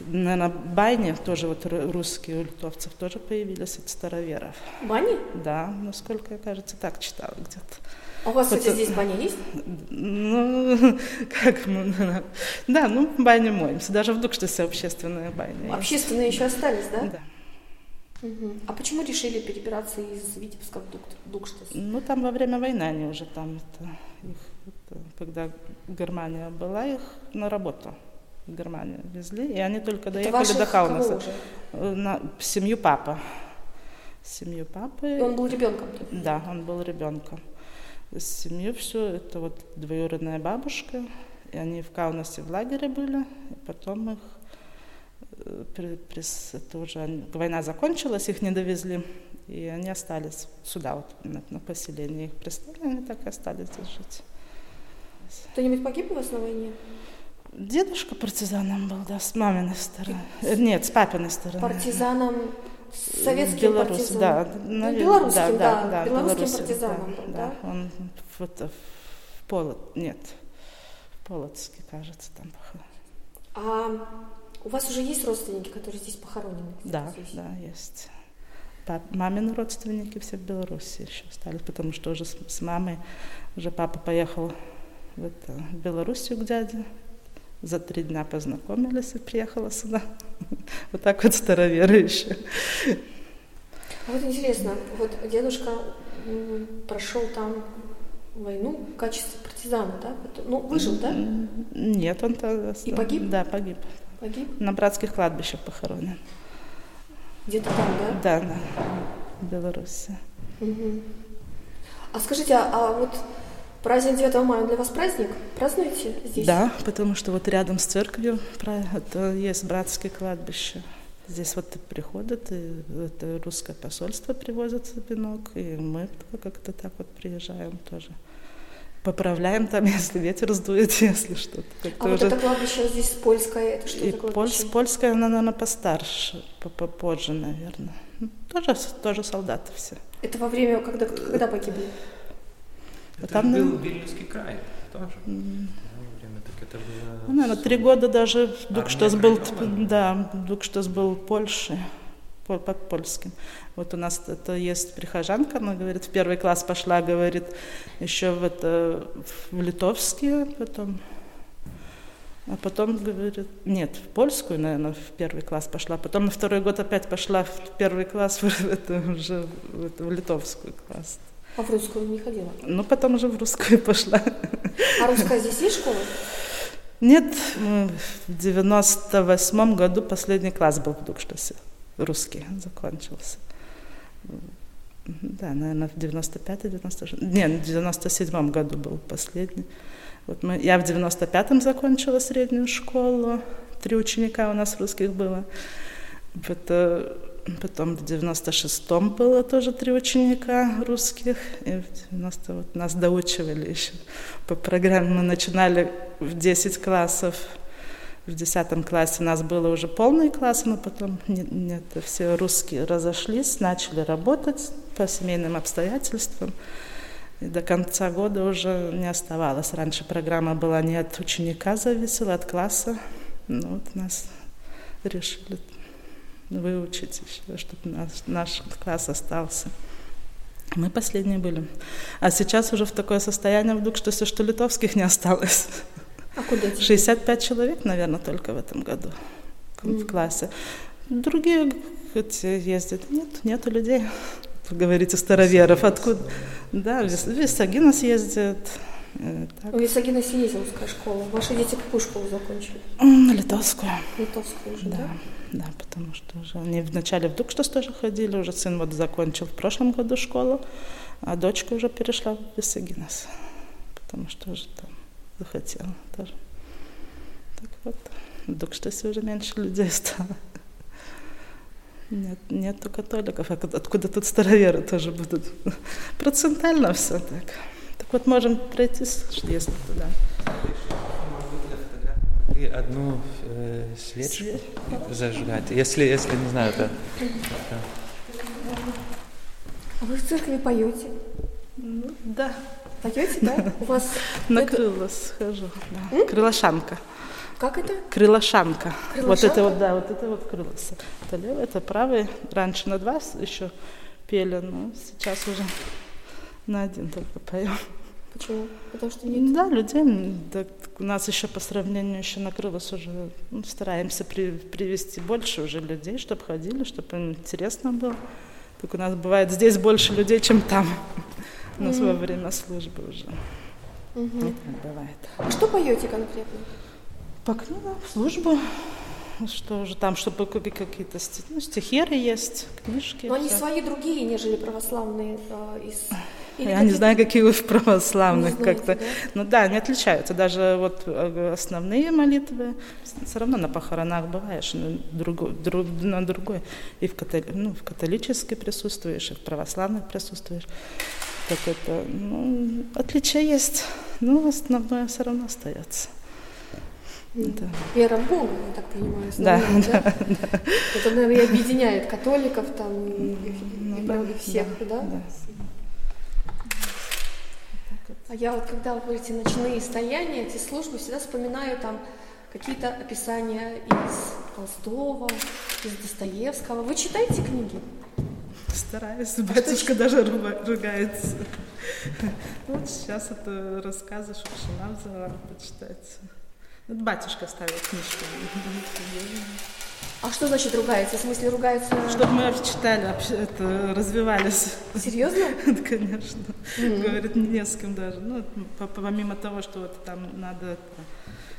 B: Наверное, байни тоже вот ру- русские у литовцев тоже появились от староверов.
A: Бани?
B: Да, насколько я, кажется, так читала где-то.
A: У вас, кстати,
B: Это-
A: здесь баня есть?
B: Ну, как мы... Да, ну, бани моемся. Даже в Дукштасе общественная баня. есть.
A: Общественные еще остались, да?
B: Да.
A: Мгм. А почему решили перебираться из Витебска в Дук- Дукштас?
B: Ну, там во время войны они уже там, это, их, это, когда Германия была, их на работу в Германию везли, и они только
A: Это
B: доехали
A: ваших
B: до Каунаса. Э, На семью папа. Семью папы.
A: И он был ребенком?
B: Да, он был ребенком. Семью все, это вот двоюродная бабушка, и они в Каунасе в лагере были, и потом их э, при- прис- это уже война закончилась, их не довезли, и они остались сюда, вот на, на поселение их пристали, они так и остались здесь жить.
A: Кто-нибудь погиб у вас на войне?
B: Дедушка партизаном был, да, с маминой стороны. Э, Нет, с папиной стороны.
A: Партизаном, советским
B: Белорус,
A: партизаном?
B: да,
A: Ну,
B: навер-
A: белорусским, да,
B: да,
A: белорусским
B: Белоруссия,
A: партизаном был, да?
B: Он это, в Полот, нет, в Полоцке, кажется, там похоронен.
A: А у вас уже есть родственники, которые здесь похоронены?
B: Да,
A: здесь?
B: да, есть. Пап, мамины родственники все в Беларуси еще остались, потому что уже с, с мамой уже папа поехал в, это, в Белоруссию к дяде. За три дня познакомились и приехала сюда. Вот так вот староверы еще.
A: А вот интересно, вот дедушка прошел там войну в качестве партизана, да? Ну, выжил, да?
B: Нет, он то
A: И погиб?
B: Да, погиб.
A: Погиб?
B: На братских кладбищах похоронен.
A: Где-то там, да?
B: Да, да, в Беларуси.
A: Мгм. А скажите, а, а вот праздник 9 мая для вас праздник? Празднуете здесь?
B: Да, потому что вот рядом с церковью есть братские кладбища. Здесь вот приходят, и это русское посольство привозит венок, и мы как-то так вот приезжаем тоже. Поправляем там, если ветер сдует, если что-то.
A: А вот
B: уже-
A: это кладбище здесь польское, это что
B: И
A: за
B: польс-
A: кладбище?
B: польская, она, наверное, постарше, по- попозже, наверное. Ну, Тоже, тоже солдаты все.
A: Это во время, когда, когда погибли?
D: Это
B: там,
D: был
B: ну,
D: Вильнюсский край тоже. Так это было...
B: Ну, наверное, три года даже Дукштас был, да, Дукштас был в Польше. по, по польским. Вот у нас это есть прихожанка, она говорит, в первый класс пошла, говорит, еще в, это, в литовские, потом а потом, говорит, нет, в польскую, наверное, в первый класс пошла. Потом на второй год опять пошла в первый класс, в, это, уже в, это, в литовскую класс.
A: А в русскую не ходила?
B: Ну, потом уже в русскую пошла.
A: А русская здесь есть школа?
B: Нет, в 98 году последний класс был в Дукштасе. Русский закончился. Да, наверное, в 95-96... Нет, в 97 году был последний. Вот мы, я в 95-м закончила среднюю школу. Три ученика у нас русских было. Это, потом в 96-м было тоже три ученика русских. И в 90 вот нас доучивали еще по программе. Мы начинали в 10 классов. В 10 классе у нас было уже полный класс, но потом нет, нет, все русские разошлись, начали работать по семейным обстоятельствам. И до конца года уже не оставалось. Раньше программа была не от ученика зависела, от класса. Ну вот нас решили выучить еще, чтобы наш, наш класс остался. Мы последние были. А сейчас уже в такое состояние вдруг, что все, что литовских не осталось.
A: А куда эти?
B: 65 человек, наверное, только в этом году mm. в классе. Другие хоть ездят. Нет, нету людей. Вы говорите, староверов. Откуда? Да, в Висагинос ездят.
A: Э, так. В Висагиносе есть русская школа. Ваши дети какую школу закончили?
B: Литовскую.
A: Литовскую уже, да?
B: Да, да потому что уже они вначале в Дукштас тоже ходили, уже сын вот закончил в прошлом году школу, а дочка уже перешла в Висагинос, потому что уже там захотела тоже. Так вот, в Дукштасе уже меньше людей стало. Нет, нету католиков, а откуда тут староверы тоже будут? Процентально все так. Так вот можем пройти, если туда.
D: И одну э, свечку Свеч? зажигать, если, если не знаю, это...
A: А вы в церкви поете?
B: Ну, да.
A: Поете, да? У вас...
B: На крыло схожу, да. Крылошанка.
A: Как это?
B: Крылошанка.
A: Крылошанка?
B: Вот это вот, да, вот это вот крыло. Это левый, это правый. Раньше на два еще пели, но сейчас уже на один только поем.
A: Почему? Потому что нет?
B: Да, людей, да, у нас еще по сравнению еще на крылос уже ну, стараемся при, привести больше уже людей, чтобы ходили, чтобы им интересно было. Так у нас бывает здесь больше людей, чем там. Нас mm-hmm. во время службы уже. Mm-hmm. Это бывает.
A: А что поете конкретно?
B: По книгам, службу. Что же там, чтобы какие-то ну, стихеры есть, книжки.
A: Но они свои другие, нежели православные э, из
B: или Я не знаю, какие вы в православных как-то. Да? Ну да, они отличаются. Даже вот э, основные молитвы все равно на похоронах бываешь на другой, друг, на другой. И в, католи, ну, в католической присутствуешь, и в православных присутствуешь. Так это, ну, отличия есть, но основное все равно остается.
A: Да. Вера в Бога, я так понимаю, да, да? да, да. Это, наверное, объединяет католиков там и, и, ну, и, да, и всех, да? да? да. А я вот, когда вы говорите «ночные стояния», эти службы, всегда вспоминаю там какие-то описания из Толстого, из Достоевского. Вы читаете книги?
B: Стараюсь, батюшка а даже ругается. Вот сейчас это рассказы Шукшина взяла почитать. Вот батюшка ставит книжку.
A: А что значит ругается? В смысле ругается?
B: Чтобы мы читали, это, развивались.
A: Серьезно?
B: Конечно. Mm-hmm. Говорит, не с кем даже. Ну, помимо того, что вот там надо это,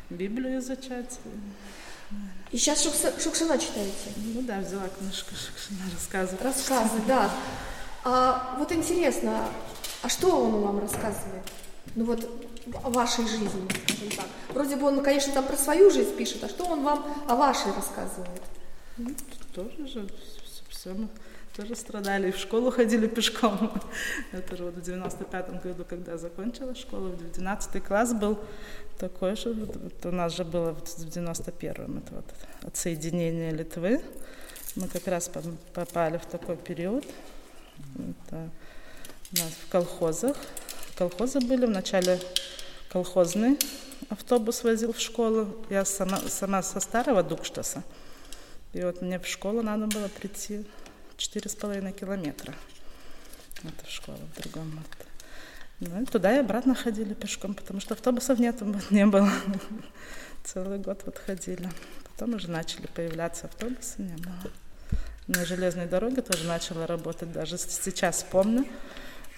B: Библию изучать.
A: И сейчас Шукшина читаете?
B: Ну да, взяла книжку Шукшина, рассказы.
A: Рассказы, да. А вот интересно, а что он вам рассказывает? Ну вот вашей жизни, скажем так. Вроде бы он, конечно, там про свою жизнь пишет, а что он вам о вашей рассказывает?
B: Ну, тоже же все мы тоже страдали, и в школу ходили пешком. Это же вот в 95 году, когда закончила школу, в 12 класс был такой же, вот у нас же было в 91-м, это вот отсоединение Литвы. Мы как раз попали в такой период. Это у нас в колхозах. Колхозы были вначале колхозный автобус возил в школу. Я сама, сама со старого Дукштаса. И вот мне в школу надо было прийти четыре с половиной километра. Это в школу в другом. Вот. Ну и туда и обратно ходили пешком, потому что автобусов нет, не было. Целый год вот ходили. Потом уже начали появляться автобусы, не было. На железной дороге тоже начала работать. Даже сейчас помню,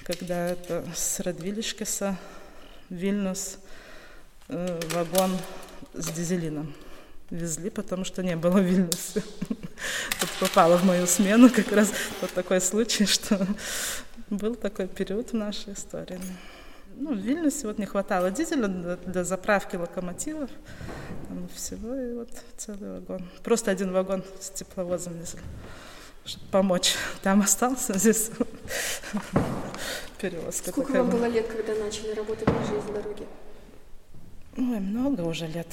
B: когда это с Радвилишкеса Вильнюс э, вагон с дизелином везли, потому что не было в Вильнюсе. Вот попала в мою смену как раз вот такой случай, что был такой период в нашей истории. Ну, в Вильнюсе вот не хватало дизеля для, для заправки локомотивов. Там всего и вот целый вагон. Просто один вагон с тепловозом везли, помочь. Там остался, здесь перевозка.
A: Сколько вам было лет, когда начали работать на железной дороге?
B: Ой, много уже лет.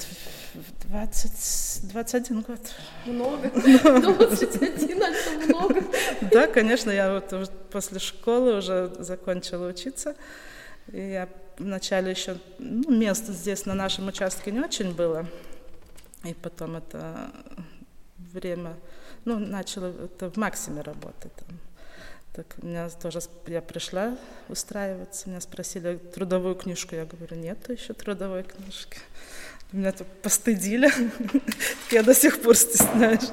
B: 20, 21 год.
A: Много? 21, это много.
B: Да, конечно, я вот после школы уже закончила учиться. И я вначале еще, ну, места здесь на нашем участке не очень было. И потом это время, ну, начала это в Максиме работать там. Так меня тоже, я пришла устраиваться, меня спросили трудовую книжку, я говорю, нет еще трудовой книжки. Меня тут постыдили, я до сих пор стесняюсь.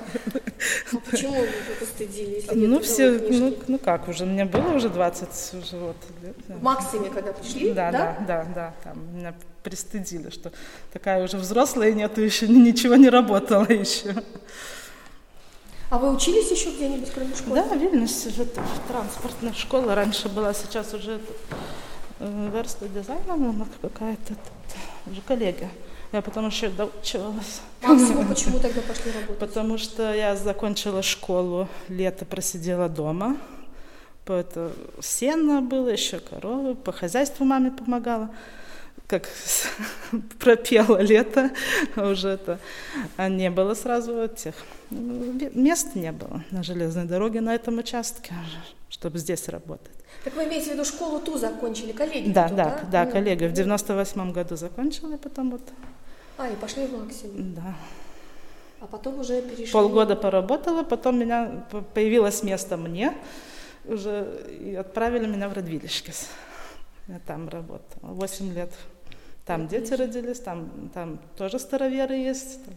A: А почему вы постыдили, если
B: Ну, все, ну, ну как уже, мне было уже 20 уже вот лет.
A: Да. В Максиме, когда пришли,
B: да? Да, да, да, да, там меня пристыдили, что такая уже взрослая, нету еще, ничего не работала еще.
A: А вы учились еще где-нибудь, кроме школы?
B: Да, в Вильнюсе же транспортная школа раньше была, сейчас уже э, верста дизайна, ну, какая-то уже коллега. Я потом еще доучивалась.
A: Максимум почему тогда пошли работать?
B: Потому что я закончила школу, лето просидела дома. По это сено было, еще коровы, по хозяйству маме помогала как пропела лето, уже это а не было сразу этих мест не было на железной дороге на этом участке, чтобы здесь работать.
A: Так вы имеете в виду школу ту закончили, коллеги?
B: Да,
A: ту,
B: да, да, да, ну, коллега. В 98 году закончила, потом вот.
A: А, и пошли в максимум.
B: Да.
A: А потом уже перешли.
B: Полгода поработала, потом меня появилось место мне, уже и отправили меня в Радвилишкис. Я там работала. Восемь лет там дети родились, там, там тоже староверы есть, там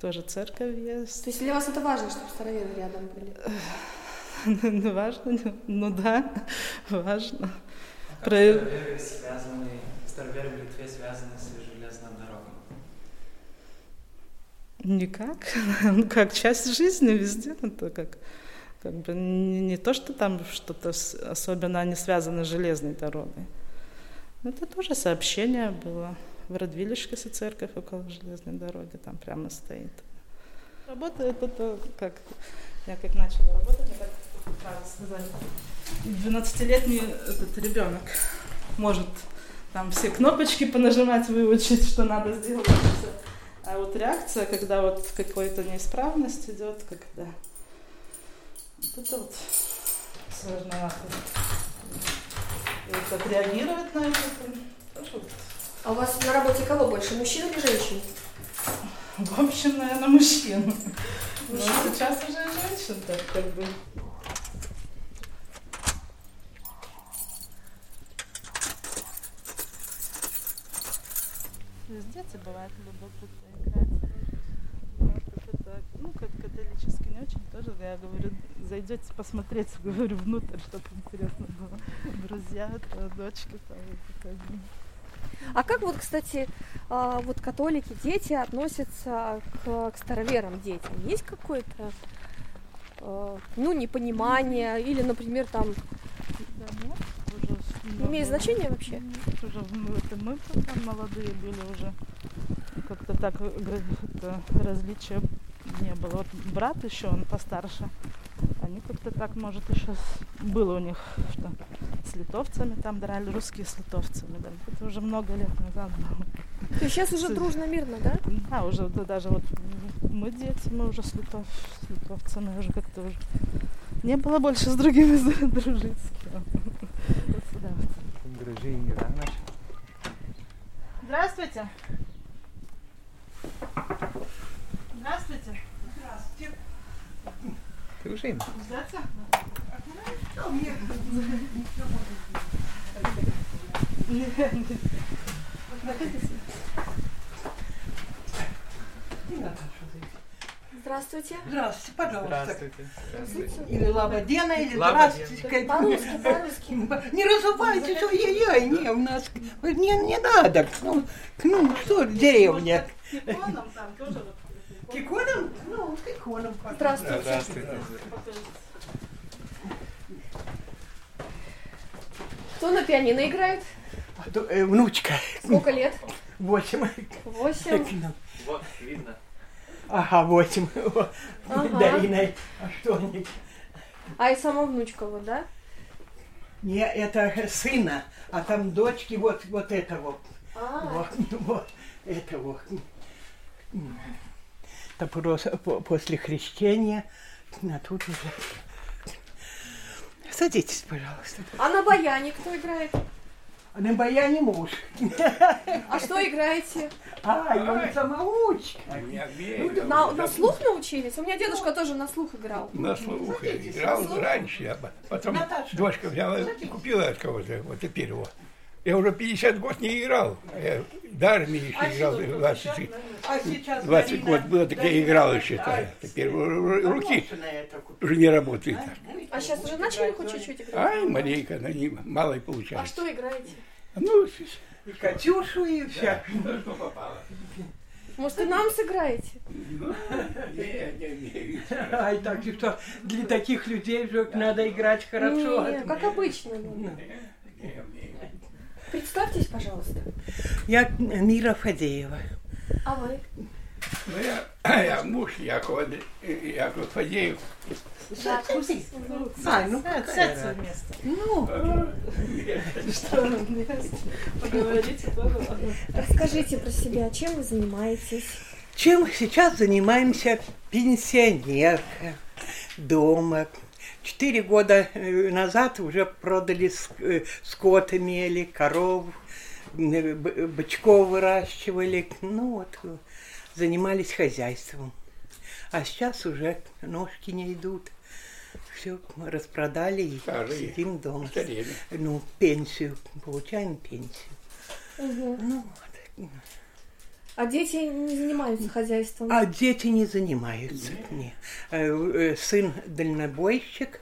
B: тоже церковь есть.
A: То есть для вас это важно, чтобы староверы рядом были?
B: Ну, важно, ну да, важно.
D: А Про... староверы связаны, староверы в Литве связаны с железной дорогой?
B: Никак, ну как часть жизни везде, это как, как бы не, не то, что там что-то особенно не связано с железной дорогой. Это тоже сообщение было. В Радвилишкесе церковь около железной дороги, там прямо стоит. Работает это как... Я как начала работать, мне так правильно сказали. 12-летний этот ребенок может там все кнопочки понажимать, выучить, что надо сделать. А вот реакция, когда вот какой-то неисправность идет, когда вот это вот сложновато вот отреагировать на это. Тоже.
A: А у вас на работе кого больше, мужчин или женщин?
B: В общем, наверное, мужчин. Но сейчас уже женщин так как бы. Дети бывает любопытно играть. Ну, как католический не очень тоже, я говорю, зайдете посмотреть, говорю, внутрь, чтобы интересно было. Друзья, дочки там.
A: А как вот, кстати, а, вот католики, дети относятся к, к староверам детям? Есть какое-то, а, ну, непонимание или, например, там...
B: Да, нет, уже
A: имеет значение вообще?
B: Нет, уже это мы там молодые были уже. Как-то так это, различия не было. Вот брат еще, он постарше, они как-то так, может, еще было у них, что с литовцами там драли, русские с литовцами. Да. Это уже много лет назад было.
A: То есть сейчас уже дружно, мирно, да?
B: Да, уже да, даже вот мы дети, мы уже с, литов, с литовцами уже как-то уже не было больше с другими дружить.
D: Дружили, да, наши?
B: Здравствуйте. Здравствуйте.
E: Здравствуйте. Ты уже им.
A: Здравствуйте.
F: Здравствуйте, пожалуйста.
E: Здравствуйте.
F: Или лабадена, или здравствуйте.
A: По-русски, по-русски.
F: Не разувайтесь, ой-ой-ой, не, у нас, не, не надо, ну, ну, что деревня.
B: Иконам там тоже вот
A: Здравствуйте.
E: Здравствуйте.
A: Кто на пианино играет?
F: А э, Внучка,
A: Сколько лет?
F: восемь.
A: Восемь.
F: Ну,
E: Вот, видно.
F: Ага, восемь.
A: Ага.
F: Дарина, а что они?
A: А и сама внучка вот, да?
F: Не, это сына, а там дочки вот, вот это вот.
A: А,
F: Вот, вот, это вот. Это просто по- после крещения, а тут уже... Садитесь, пожалуйста.
A: а на баяне кто играет?
F: А на баяне муж.
A: А что играете?
F: А, и он самоучка.
A: На, на слух научились? У меня дедушка тоже на слух играл.
G: На слух я играл раньше, а потом
F: Наташа,
G: дочка взяла и купила от кого-то, вот теперь его. Я уже 50 год не играл. а Я до армии еще играл 20,
F: А сейчас
G: 20
F: Дарина-
G: год было, так я играл
F: а,
G: еще. Теперь ру-
F: а
G: руки уже не работают.
A: А сейчас уже начали хоть чуть-чуть играть?
G: Ай, маленько, она не, мало и
A: А
G: получается.
A: что играете?
G: Ну,
F: И Катюшу, и вся.
G: что попало.
A: Может, и нам сыграете?
G: Не, не умею.
F: Ай, так что для таких людей же надо играть хорошо.
A: Не, как обычно. ну. Представьтесь, пожалуйста.
F: Я Мира Фадеева.
A: А вы?
G: Ну, я, я муж Якова, Яков Фадеев.
F: А, ну
B: Сядьте вместе.
F: Ну,
B: Поговорите тоже.
A: Расскажите про себя, чем вы занимаетесь?
F: чем сейчас занимаемся пенсионерка дома. Четыре года э, назад уже продали э, скот имели, коров, бычков выращивали. Ну вот, занимались хозяйством. А сейчас уже ножки не идут. Все распродали и
G: Старые.
F: сидим дома.
G: Старели.
F: Ну, пенсию, получаем пенсию.
A: Мгм.
F: Ну, вот.
A: А дети не занимаются хозяйством?
F: А дети не занимаются. Не. Э, э, Сын дальнобойщик,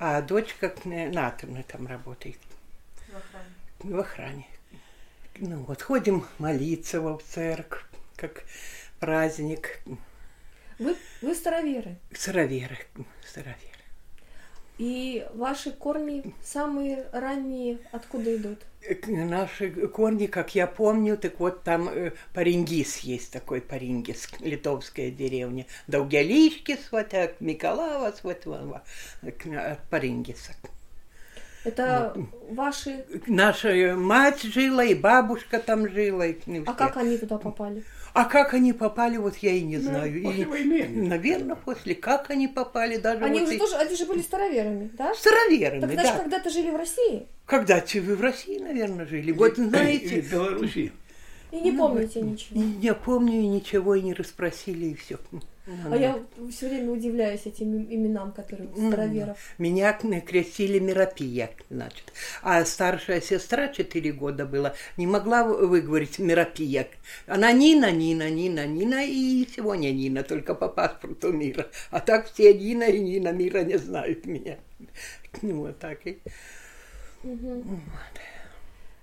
F: а дочка на атомной там работает. В охране. Ну вот, ходим молиться в церковь, как праздник.
A: Вы, вы староверы.
F: Староверы. Староверы.
A: И ваши корни самые ранние откуда идут?
F: Э, Наши корни, как я помню, так вот там э, Парингис есть такой Парингис, литовская деревня. Даугелишкис, вот так, Миколавас, вот, от Парингиса.
A: Это ваши...
F: Наша мать жила, и бабушка там жила. и все.
A: А как они туда попали?
F: А как они попали, вот я и не знаю.
G: Ну, после
F: И,
G: войны.
F: Наверное, после. Как они попали, даже
A: Они
F: вот
A: уже
F: и-
A: тоже, они же были староверами, да?
F: Староверами,
A: Тогда
F: да.
A: же когда-то жили в России
F: Когда-то вы в России, наверное, жили. Вот
G: И
F: знаете,
G: в Беларуси.
A: и не помните ничего.
F: не, не помню и ничего, и не расспросили, и все.
A: А я все время удивляюсь этим им- именам, которые у староверов.
F: Меня крестили Миропия, значит. А старшая сестра, 4 года была, не могла вы- выговорить Миропия. Она Нина, Нина, Нина, Нина и сегодня Нина, только по паспорту Мира. А так все Нина и Нина Мира не знают меня. Ну, вот так и.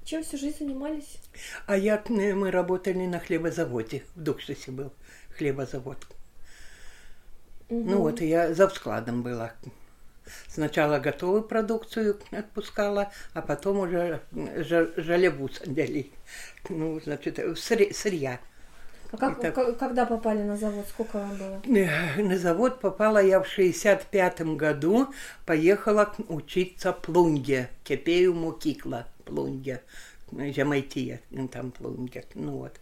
A: Чем всю жизнь занимались?
F: А я, мы работали на хлебозаводе, в Дукшисе был хлебозавод. Ну вот, я за складом была. Сначала готовую продукцию отпускала, а потом уже жа- жалебу садили. Ну, значит, сырья.
A: А как, ка- когда попали на завод? Сколько вам было?
F: На завод попала я в 65 году, поехала учиться плунге, кепею мукикла плунге, Жемайтия, ну, там плунге, ну вот.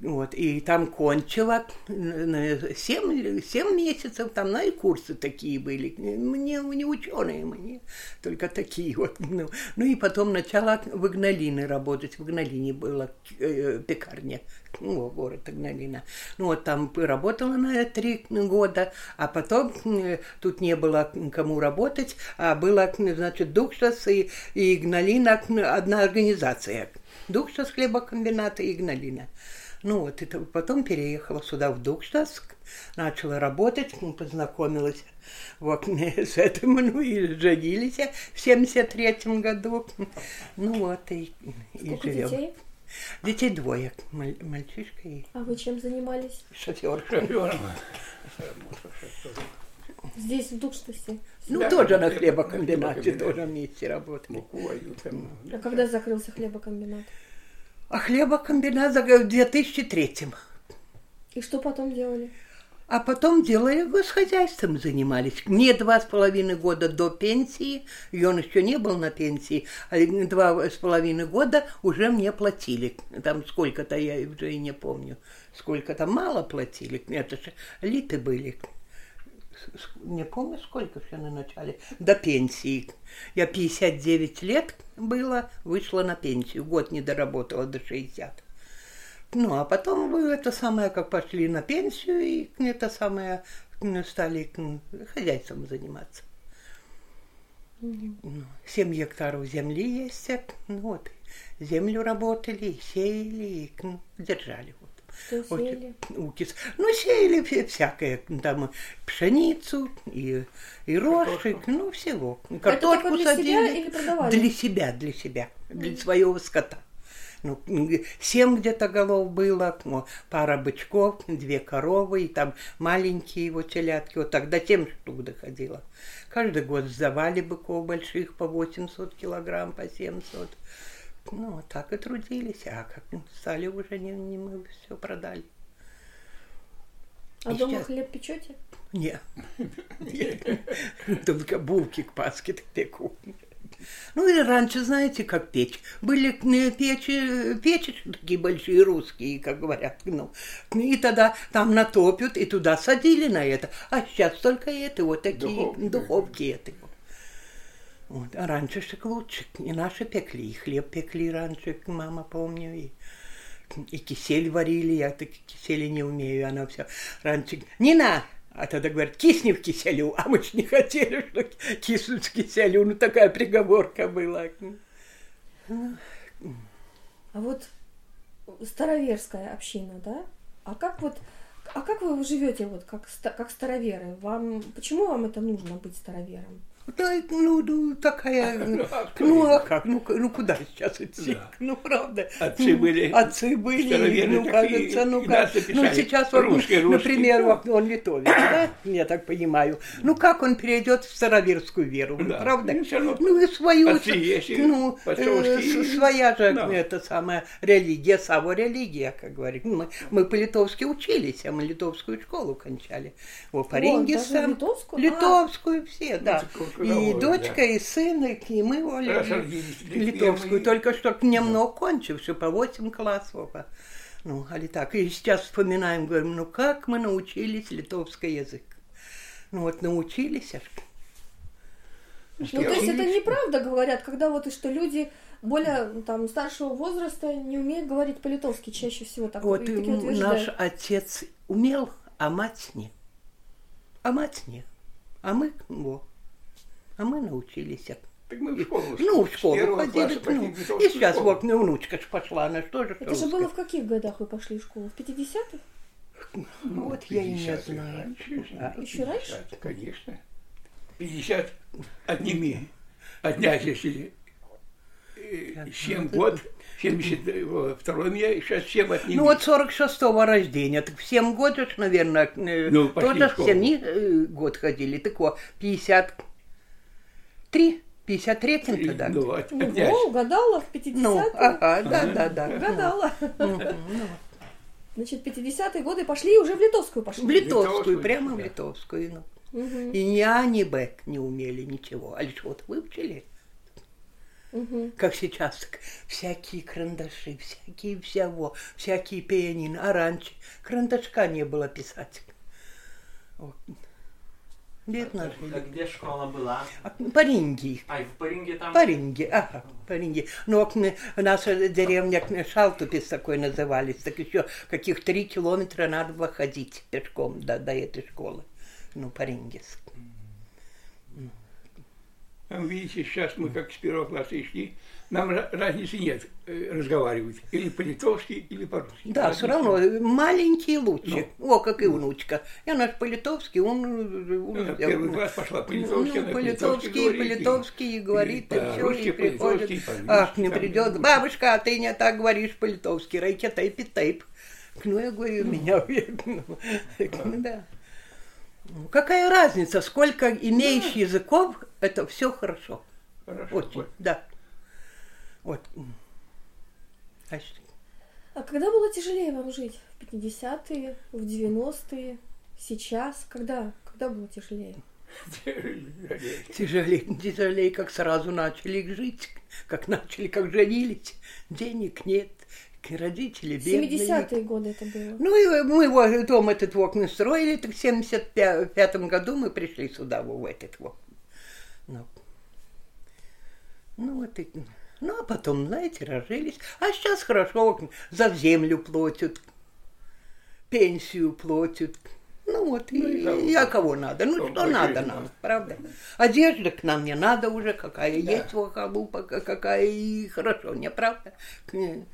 F: Вот, и там кончила э, 7, 7 месяцев, там, ну, и курсы такие были. Мне не ученые, мне только такие вот. Ну, ну и потом начала в Игналине работать. В Игналине была э, пекарня, ну, город Игналина. Ну вот там работала на три года, а потом э, тут не было кому работать, а была, значит, Дукшас и, и Игналина одна организация. Дукшас хлебокомбината и Игналина. Ну вот, это потом переехала сюда, в Дукштаск, начала работать, ну, познакомилась вот с этим, ну и женились в 73 году. Ну вот, и, и
A: Сколько
F: живем.
A: детей?
F: Детей двое, маль- мальчишка и
A: А вы чем занимались?
F: шофер.
G: Шофером.
A: Здесь, в Дукштасе.
F: Ну,
G: Да,
F: тоже на
G: хлеб-
F: хлебокомбинате,
G: хлебокомбинат.
F: тоже вместе работали.
A: А когда закрылся хлебокомбинат?
F: А хлебокомбинат в 2003
A: И что потом делали?
F: А потом делали хозяйством занимались. Мне два с половиной года до пенсии, и он еще не был на пенсии, а два с половиной года уже мне платили. Там сколько-то, я уже и не помню, сколько там мало платили. Это же литы были. Не помню, сколько все на начале. До пенсии. Я 59 лет было, вышла на пенсию. Год не доработала до 60. Ну, а потом вы это самое, как пошли на пенсию, и это самое стали хозяйством заниматься. Ну, Семь гектаров земли есть, вот, землю работали, сеяли, и держали.
A: Что сеяли?
F: Укис. Ну, сеяли ве- всякое, там пшеницу и, и рожек, ну, всего. Картошку
A: для себя или продавали?
F: Для себя, для себя, для своего скота. Ну, семь где-то голов было, ну, пара бычков, две коровы, и там маленькие его телятки, вот тогда семь штук доходило. Каждый год сдавали быков больших по 800 килограмм, по 700. Ну, так и трудились, а как стали уже, не, не мы все продали.
A: А
F: И
A: дома
F: сейчас-
A: хлеб печете?
F: Не. Только булки к Пасхе пеку. Ну и раньше, знаете, как печь. Были печи, печи такие большие русские, как говорят. Ну, и тогда там натопят, и туда садили на это. А сейчас только это, вот такие
G: Духовки.
F: духовки, это. Вот. А раньше лучше. И наши пекли, и хлеб пекли раньше, мама помню, и и кисель варили, я так кисели не умею, она все раньше, Нина, а тогда говорят, кисни в киселю, а мы ж не хотели, что киснуть в киселю, ну такая приговорка была.
A: А вот староверская община, да? А как вот, а как вы живете вот как, как староверы? Вам, почему вам это нужно быть старовером?
F: Да, ну, ну, такая,
G: Ну, а
F: ну, а как, ну, ну, куда сейчас идти?
G: Да.
F: Ну, правда.
G: Отцы были
F: Отцы были, ну, кажется, ну, как, ну, сейчас, вот,
G: Русский, русский,
F: например,
G: да.
F: вот он литовец, да, я так понимаю. Ну, как он перейдет в староверскую веру, ну,
G: Да.
F: правда?
G: Ну, равно
F: Ну, и свою,
G: отцы есть,
F: ну, э, своя же,
G: Да.
F: это самая религия, саморелигия, как говорит. Мы, мы по-литовски учились, а мы литовскую школу кончали. Во Паринге
A: даже
F: сам.
A: литовскую? А.
F: Литовскую все, да. И дочка,
G: да.
F: и сын, и и мы
G: Литве,
F: литовскую,
G: мы-
F: только что немного кончивши, по 8 классов. Ну, али так. И сейчас вспоминаем, говорим, ну как мы научились литовский язык? Ну вот научились, аж
A: Ну, то есть это неправда, говорят, когда вот и что люди более там старшего возраста не умеют говорить по-литовски чаще всего так
F: Вот
A: и
F: и наш отец умел, а мать не. А мать не. А мы, во, а мы научились.
G: Так мы в школу.
F: Ну, в школу ходили. ну, и сейчас
G: школу.
F: вот ну, внучка ж пошла, она что же
A: Это же было в каких годах вы пошли в школу? В 50-х?
F: Ну, вот я и не
G: 50
F: знаю.
G: раньше,
F: А?
A: Еще раньше?
G: 50, Конечно. 50 одними. Отнять, если э, 7 год, 72 мне, сейчас 7 отними.
F: Ну вот 46-го рождения, так в 7 год уж, наверное, э,
G: Ну,
F: тоже
G: в
F: в
G: школу.
F: 7 э, год ходили. Так вот, 53, 53-м тогда.
G: Ну,
A: угадала в 50-е?
F: Ну, ага, да, да, да.
A: Угадала.
F: Мгм, ну,
A: Значит, 50-е годы пошли и уже в литовскую пошли.
F: В литовскую,
G: Литовскую,
F: прямо в литовскую. Ну.
A: Мгм.
F: И ни А, ни Б не умели ничего. А лишь вот выучили.
A: Мгм.
F: Как сейчас, всякие карандаши, всякие всего, всякие пианины. А раньше карандашка не было писать. Вот. Бедно
E: А
F: жили.
E: где школа была?
F: А, По Ринге.
E: А, и в Паринге там?
F: По Ринге, ага, по Ринге. Ну, наша деревня к- Шалтупис такой назывались, так еще каких три километра надо было ходить пешком до, до этой школы. Ну.
G: Там, видите, сейчас мы как с первого класса шли, нам ра- разницы нет э, разговаривать. Или по-литовски, или по-русски.
F: Да,
G: Разницы
F: все равно маленький лучше. О, как и внучка. Я наш по-литовски, он... э,
G: Ну,
F: он-
G: первый класс пошла по-литовски,
F: Ну,
G: она
F: по-литовски, и
G: говорит,
F: по-литовски и говорит, и все,
G: по-русски,
F: и приходит.
G: по-литовски, и по-английски,
F: Ах, не
G: там,
F: придет.
G: ну,
F: Бабушка, а ты не так говоришь по-литовски. Рейке тейп и тейп. Ну, я говорю, меня ну, ну, да. Ну, Какая разница, сколько имеешь языков, это все хорошо.
G: Хорошо.
F: Очень, да. Вот. А?
A: А когда было тяжелее вам жить? В 50-е, в 90-е, сейчас? Когда? Когда было тяжелее?
F: Тяжелее, тяжелее, как сразу начали жить, как начали, как женились. Денег нет, родители бедные.
A: 70-е годы это было.
F: Ну, и мы вот дом этот вот мы строили, так в 75 году мы пришли сюда, в этот вот. Ну, ну вот и... Ну, а потом, знаете, разжились. А сейчас хорошо, за землю платят, пенсию платят. Ну вот, и, и а кого надо? Ну,
G: Ну,
F: что надо нам, правда? Одежда к нам не надо уже, какая есть вот халупа, ка- какая и хорошо, не правда? Ну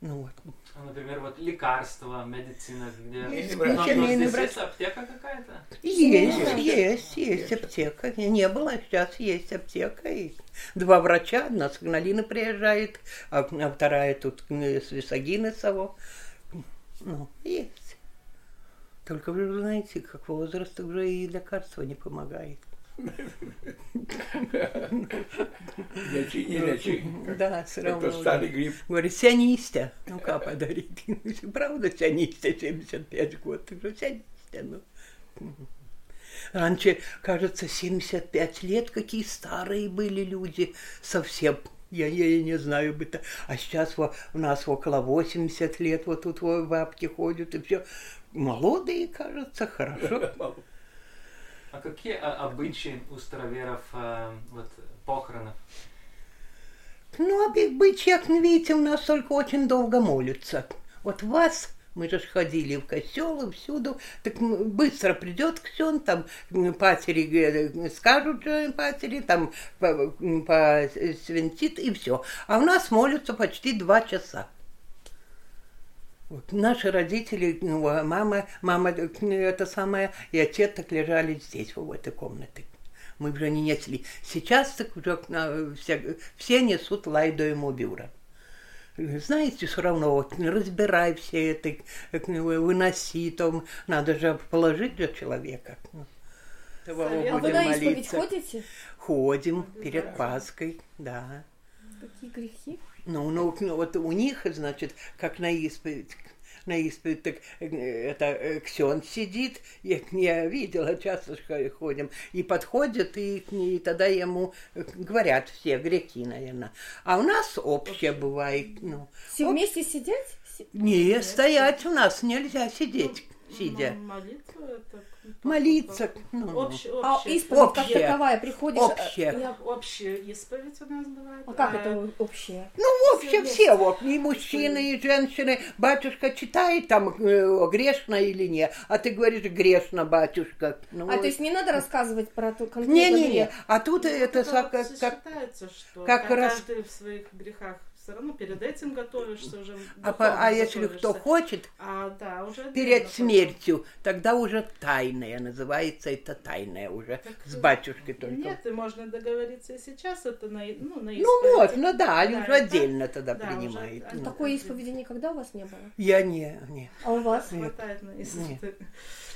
F: вот.
E: А, Например, вот лекарства, медицина, где...
F: Есть
E: Ну, но здесь есть аптека какая-то?
F: Есть, есть, есть аптека. Не было, а сейчас есть аптека. И два врача, одна с Игналины приезжает, а а вторая тут с Висагинесово. Ну, есть. Только вы знаете, как возраст уже и лекарство не помогает.
G: Лечи, не лечи.
F: Да, все равно.
G: Это старый грипп.
F: Говорит, сянистя. Ну-ка, подарить. Правда, сянистя, 75 год. Ты же сянистя, ну. Раньше, кажется, 75 лет, какие старые были люди совсем. Я, я, я не знаю бы то. А сейчас во- у нас около 80 лет, вот тут во- бабки ходят и все. Молодые, кажется, хорошо.
E: А какие а, обычаи у староверов а, вот, похоронов?
F: Ну, а б- бычьяк, ну, видите, у нас только очень долго молятся. Вот вас, мы же ходили в костел и всюду, так быстро придет ксен, там патери э, скажут патери, там по- м, посвятит и все. А у нас молятся почти два часа. Вот наши родители, ну, а мама, мама, э, это самое, и отец так лежали здесь, в этой комнате. Мы уже не несли. Сейчас так уже э, все, все несут лайдуему бюро. Знаете, все равно, вот, разбирай все это, выноси, там, надо же положить для человека. Ну.
A: А вы на исповедь
F: молиться.
A: ходите?
F: Ходим перед Пасхой, да.
A: Какие грехи?
F: Ну, ну, ну, вот у них, значит, как на исповедь, на исповедь, так э, это э, Ксен сидит, я, я видела, часто ходим, и подходят, и, и тогда ему э, говорят все греки, наверное. А у нас общее бывает, ну.
A: Все
F: Об-
A: вместе сидеть? Си-
F: Не, стоять у нас нельзя сидеть, сидя.
B: Ну, молитва это...
F: Молиться, ну,
B: Общая,
A: А
B: общая.
A: исповедь как
F: Общее.
A: таковая приходишь?
F: Общее.
A: э, я-
B: Общая исповедь у нас бывает.
A: А как это общее?
F: Ну, вообще
B: Все
F: все, вот, и мужчины, и женщины. Батюшка читает там, э, грешно или не. А ты говоришь, грешно, батюшка. Ну,
A: А то есть не надо рассказывать про ту конкретно
F: Не-не-не. А тут это
B: Ну,
F: са-
B: вот
F: как, как-
B: что
F: как
B: как
F: раз-
B: ты в своих грехах все равно перед этим готовишься уже.
F: а, а если кто хочет,
B: А, да, уже
F: перед смертью, тогда уже тайное, называется это тайное уже,
B: Так,
F: с батюшкой только.
B: Нет, и можно договориться и сейчас, это на, ну, на
F: Ну, можно, да, они
B: Да,
F: уже
B: это-
F: отдельно тогда
B: да,
F: принимают.
B: уже
F: Ну,
A: Такой исповеди никогда у вас не было?
F: Я не, не.
A: А у вас?
B: Хватает на исповеди.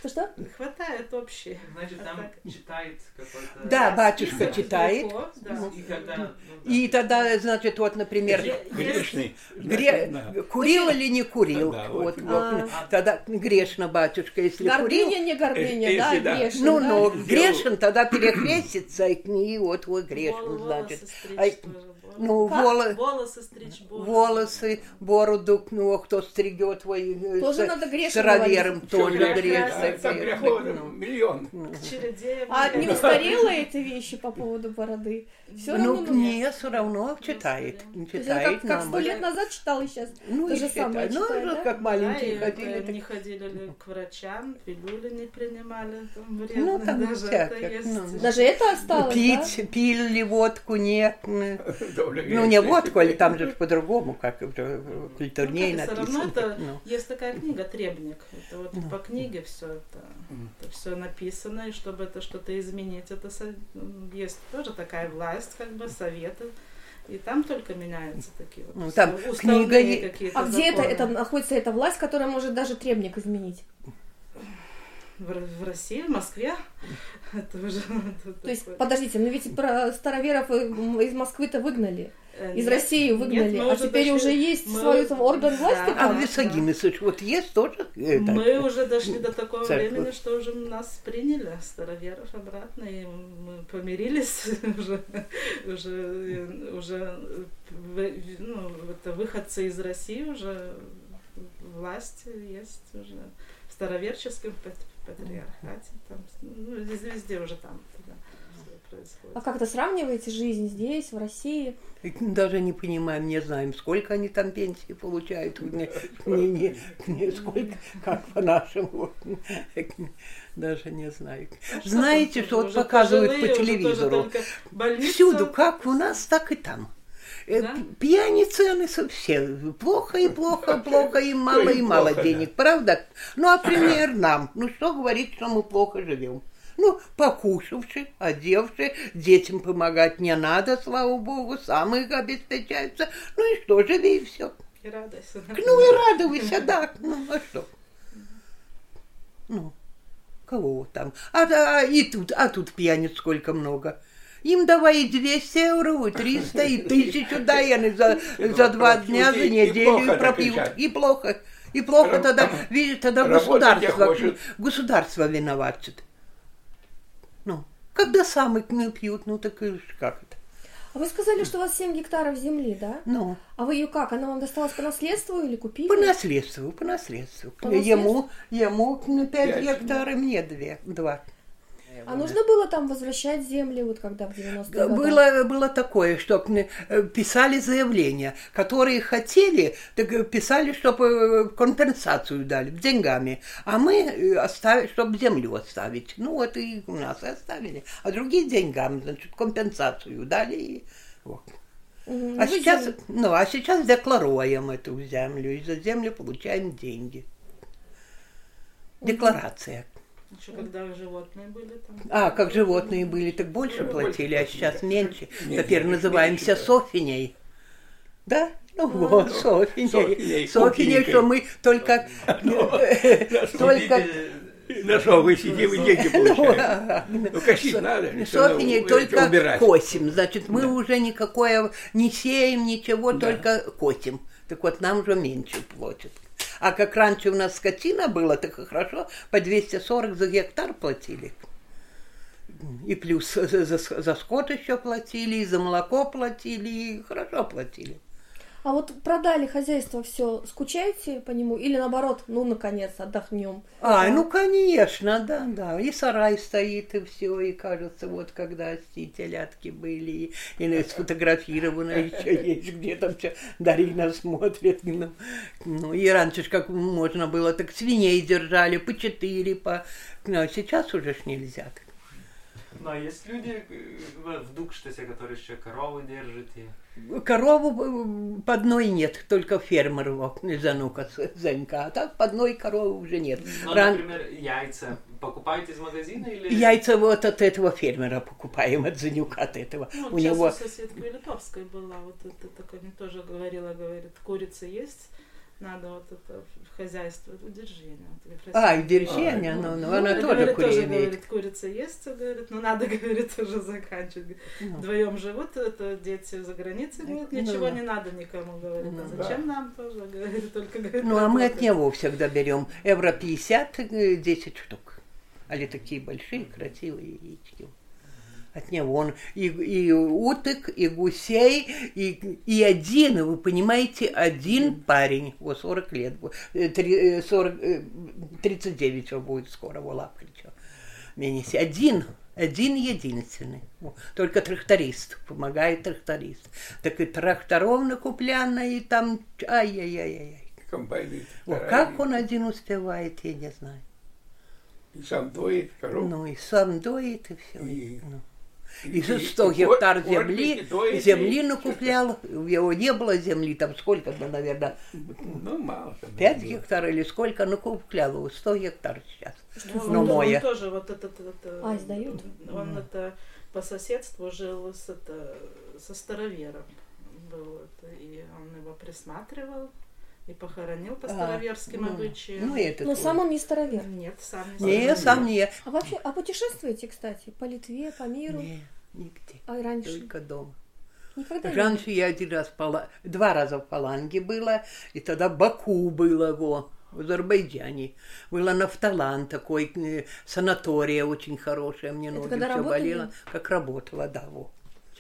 A: Что-что?
B: Хватает общий.
E: Значит,
B: А
E: там читает какой-то...
F: Да, батюшка читает.
B: грехов, да.
E: И когда... ну, да.
F: И тогда, значит, вот, например,
G: Грешный.
F: Гре-
G: значит, да.
F: Курил или не курил?
G: Да,
F: вот,
G: вот.
F: вот. Тогда грешно, батюшка, если курил.
A: Гордыня, не гордыня,
G: Если
A: да,
G: да.
A: грешен,
F: Ну,
A: да?
F: ну, грешен, тогда перекрестится, и вот вот грешен, значит. А, ну,
B: Как?
F: воло-
B: Волосы стричь бороду.
F: волосы, бороду, ну, кто стригет твои э,
A: Тоже
F: с-
A: надо грешно говорить.
F: тоже грешно.
G: Да, Там грехов миллион.
B: К череде.
A: А не устарело эти вещи по поводу бороды? Все
F: Ну,
A: равно...
F: не, все равно читает, читает
A: как, как сто лет назад читал и сейчас
F: Ну,
A: то
F: и
A: же самое
F: читает. Ну,
A: читает,
F: уже
A: да?
F: как
B: Да,
F: маленькие
B: и
F: ходили.
B: э,
F: так-
B: не ходили ли к врачам, пилюли не принимали, там
F: Ну,
B: вредно
F: там
B: даже
F: всякое,
B: это есть.
F: ну.
A: Даже это осталось,
F: Пить, пили водку, нет. ну, Ну, не водку, а там же по-другому, как уже культурнее
B: все равно
F: написано.
B: это
F: Ну.
B: есть такая книга Требник. Это вот по книге все это, все написано, и чтобы это что-то изменить, это есть тоже такая власть, как бы советы. И там только меняются такие вот
F: Ну, там
B: уставные
F: книга
B: какие-то
A: А где это,
B: законы.
A: это находится эта власть, которая может даже требник изменить?
B: В, Р- в России, в Москве. Это уже... это
A: То есть,
B: такое.
A: подождите, но ведь про староверов э, из Москвы-то выгнали,
B: Э,
A: из
B: нет,
A: России
B: нет,
A: выгнали,
B: мы
A: а
B: уже
A: теперь
B: дошли-
A: уже есть
B: мы-
A: свой там орган власти.
B: Да.
F: А
A: там?
F: в Висагинесович вот есть тоже? это?
B: Мы уже дошли до такого
F: Церковь.
B: времени, что уже нас приняли, староверов обратно, и мы помирились уже, уже, уже вы- ну, это выходцы из России уже власть есть уже в староверческом патриархате, там, ну, везде, везде уже там да, всё происходит.
A: А как то сравниваете жизнь здесь, в России?
F: Даже не понимаем, не знаем, сколько они там пенсии получают. Не, не, не, не сколько, как по-нашему. Даже не знаю. Знаете, что вот
B: Уже
F: показывают
B: пожилые,
F: по телевизору? Всюду, как у нас, так и там. Э,
B: Да?
F: Пьяницы они совсем. Плохо и плохо, плохо и мало и мало денег, правда? Ну, а пример нам. Ну, что говорить, что мы плохо живем? Ну, покушавши, одевши, детям помогать не надо, слава богу, сам их обеспечаются. Ну и что, живи и все.
B: И радость.
F: Ну и радуйся, да. Ну, а что? Ну, кого там? А, а, и тут, а тут пьяниц сколько много. Им давай и 200 евро, и 300, и 1000 дай, и они за, за два дня, за неделю и пропьют. И плохо. И плохо тогда, видишь, тогда государство, государство виноватит. Ну, когда сами не пьют, ну так и как это?
A: А вы сказали, что у вас 7 гектаров земли, да?
F: Ну,
A: А вы ее как? Она вам досталась по наследству или купили?
F: по наследству, по наследству.
A: По
F: Ему, ему на 5
G: Пять.
F: гектаров, мне 2, 2.
A: А нужно было там возвращать земли, вот когда в 90-е годы?
F: Было, было такое, что э, писали заявления, которые хотели, так э, писали, чтобы компенсацию дали деньгами, а мы э, оставили, чтобы землю оставить. Ну вот и у нас и оставили. А другие деньгам, значит, компенсацию дали. И, вот.
A: Мгм.
F: А сейчас, ну, а сейчас декларуем эту землю, и за землю получаем деньги. Декларация.
B: Еще когда животные были там.
F: А, как животные были, так больше платили, а сейчас меньше. Теперь называемся
G: меньше, да.
F: Софиней. Да? Ну вот, Софиней.
G: Софиней,
F: Софиней, что мы только... Только...
G: На что вы сидите, вы деньги получаете? Ну, косить надо. это
F: только косим. Значит, мы уже никакое не сеем, ничего, только косим. Так вот, нам уже меньше платят. А как раньше у нас скотина была, так и хорошо, по 240 за гектар платили. И плюс за, за- скот еще платили, и за молоко платили, и хорошо платили.
A: А вот продали хозяйство все, скучаете по нему? Или наоборот, ну, наконец, отдохнем?
F: А, ну конечно, да, да. И сарай стоит, и все, и кажется, вот когда эти телятки были, и, и сфотографировано еще есть где-то все. Дарина смотрит. Ну, ну, и раньше ж как можно было, так свиней держали по четыре, по... Ну, а сейчас уже ж нельзя. так.
E: Ну, а есть люди э, в Дукштасе, которые еще коровы держат и...
F: Корову э, подной нет, только фермер вот, Занука, Зенька, а так подной коровы уже нет.
E: Ну,
F: Ран-
E: например, яйца покупаете из магазина или...
F: Яйца вот от этого фермера покупаем, от Занюка, от этого.
B: Ну,
F: У
B: сейчас
F: него...
B: у соседки Литовской была, вот это так они тоже говорила, говорит, курица есть, надо вот это хозяйство, удержение. Вот,
F: а, удержение, ну, ну, она тоже
B: говорит,
F: курей
B: тоже, говорит, курица есть, говорит, ну надо, говорит, уже заканчивать.
F: Ну.
B: Вдвоем живут, это дети за границей, говорит, ничего
F: Ну.
B: не надо никому, говорит.
F: Ну.
B: А зачем нам тоже, говорит, только говорит.
F: Ну, а мы от
B: работать.
F: него всегда берем евро 50, э, 10 штук. Али такие большие, красивые яички. От него он и, и уток, и гусей, и, и один, вы понимаете, один парень, вот 40 лет, бу- э, три- э, 40, э, 39 его будет скоро, в Лапкрича. Менесе. Один, один единственный. Только тракторист, помогает тракторист. Так и тракторов накупляно, и там, ай-яй-яй-яй.
G: Комбайны.
F: О, как он один успевает, я не знаю.
G: И сам доит коров.
F: Ну и сам доит, и все.
G: И-
F: Ну.
G: И-
F: И за
G: и-
F: 100
G: и
F: гектар земли, земли накуплял, у него не было земли, там сколько, ну, наверное,
G: Ну, мало. там
F: 5
G: было.
F: гектар или сколько накуплял, 100 гектар сейчас.
B: Ну,
F: Но
B: он, он
F: мое.
B: тоже вот этот, это,
A: А, сдают?
B: Он это по соседству жил с, это, со старовером. Был это, и он его присматривал и похоронил по
F: А,
B: староверским
F: ну,
B: обычаям.
F: Ну, это
A: Но сам он не старовер.
B: Нет, сам
F: Не, сам не.
A: А вообще, а путешествуете, кстати, по Литве, по миру?
F: Не, нигде.
A: А раньше?
F: Только дома.
A: Никогда не
F: Раньше я один раз, в Пала- два раза в Паланге была, и тогда Баку было, во, в Азербайджане. Была Нафталан, такой э, санатория очень хорошая, мне ноги все
A: работали?
F: болело, как работала, да, во.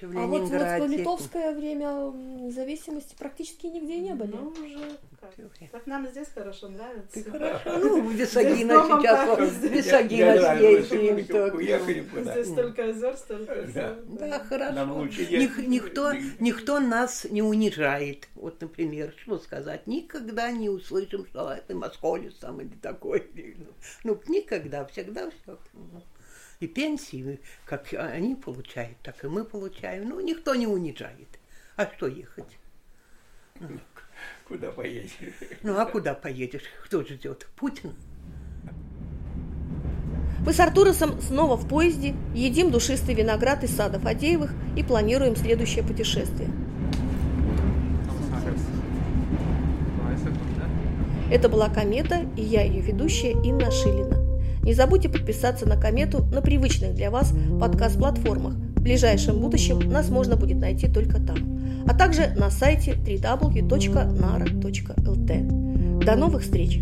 F: В
A: А вот, вот в
F: Ленинграде.
A: литовское время м, независимости практически нигде не были.
B: Ну, уже как. Так нам здесь хорошо нравится.
F: Ты хорошо. Ну, в Висагина сейчас, Висагина съездим.
B: Здесь столько озер, столько
G: Да.
B: всего.
F: Да,
G: Нам
F: хорошо. никто, никто нас не унижает. Вот, например, что сказать? Никогда не услышим, что «А, это московец там или такой. Ну, никогда, всегда все. И пенсии, как они получают, так и мы получаем. Ну, никто не унижает. А что ехать?
G: Куда поедешь?
F: Ну, а куда поедешь? Кто ждет? Путин?
A: Мы с Артуросом снова в поезде, едим душистый виноград из сада Фадеевых и планируем следующее путешествие. Это была «Комета» и я, ее ведущая Инна Шилина. Не забудьте подписаться на «Комету» на привычных для вас подкаст-платформах. В ближайшем будущем нас можно будет найти только там. А также на сайте www.nara.lt. До новых встреч!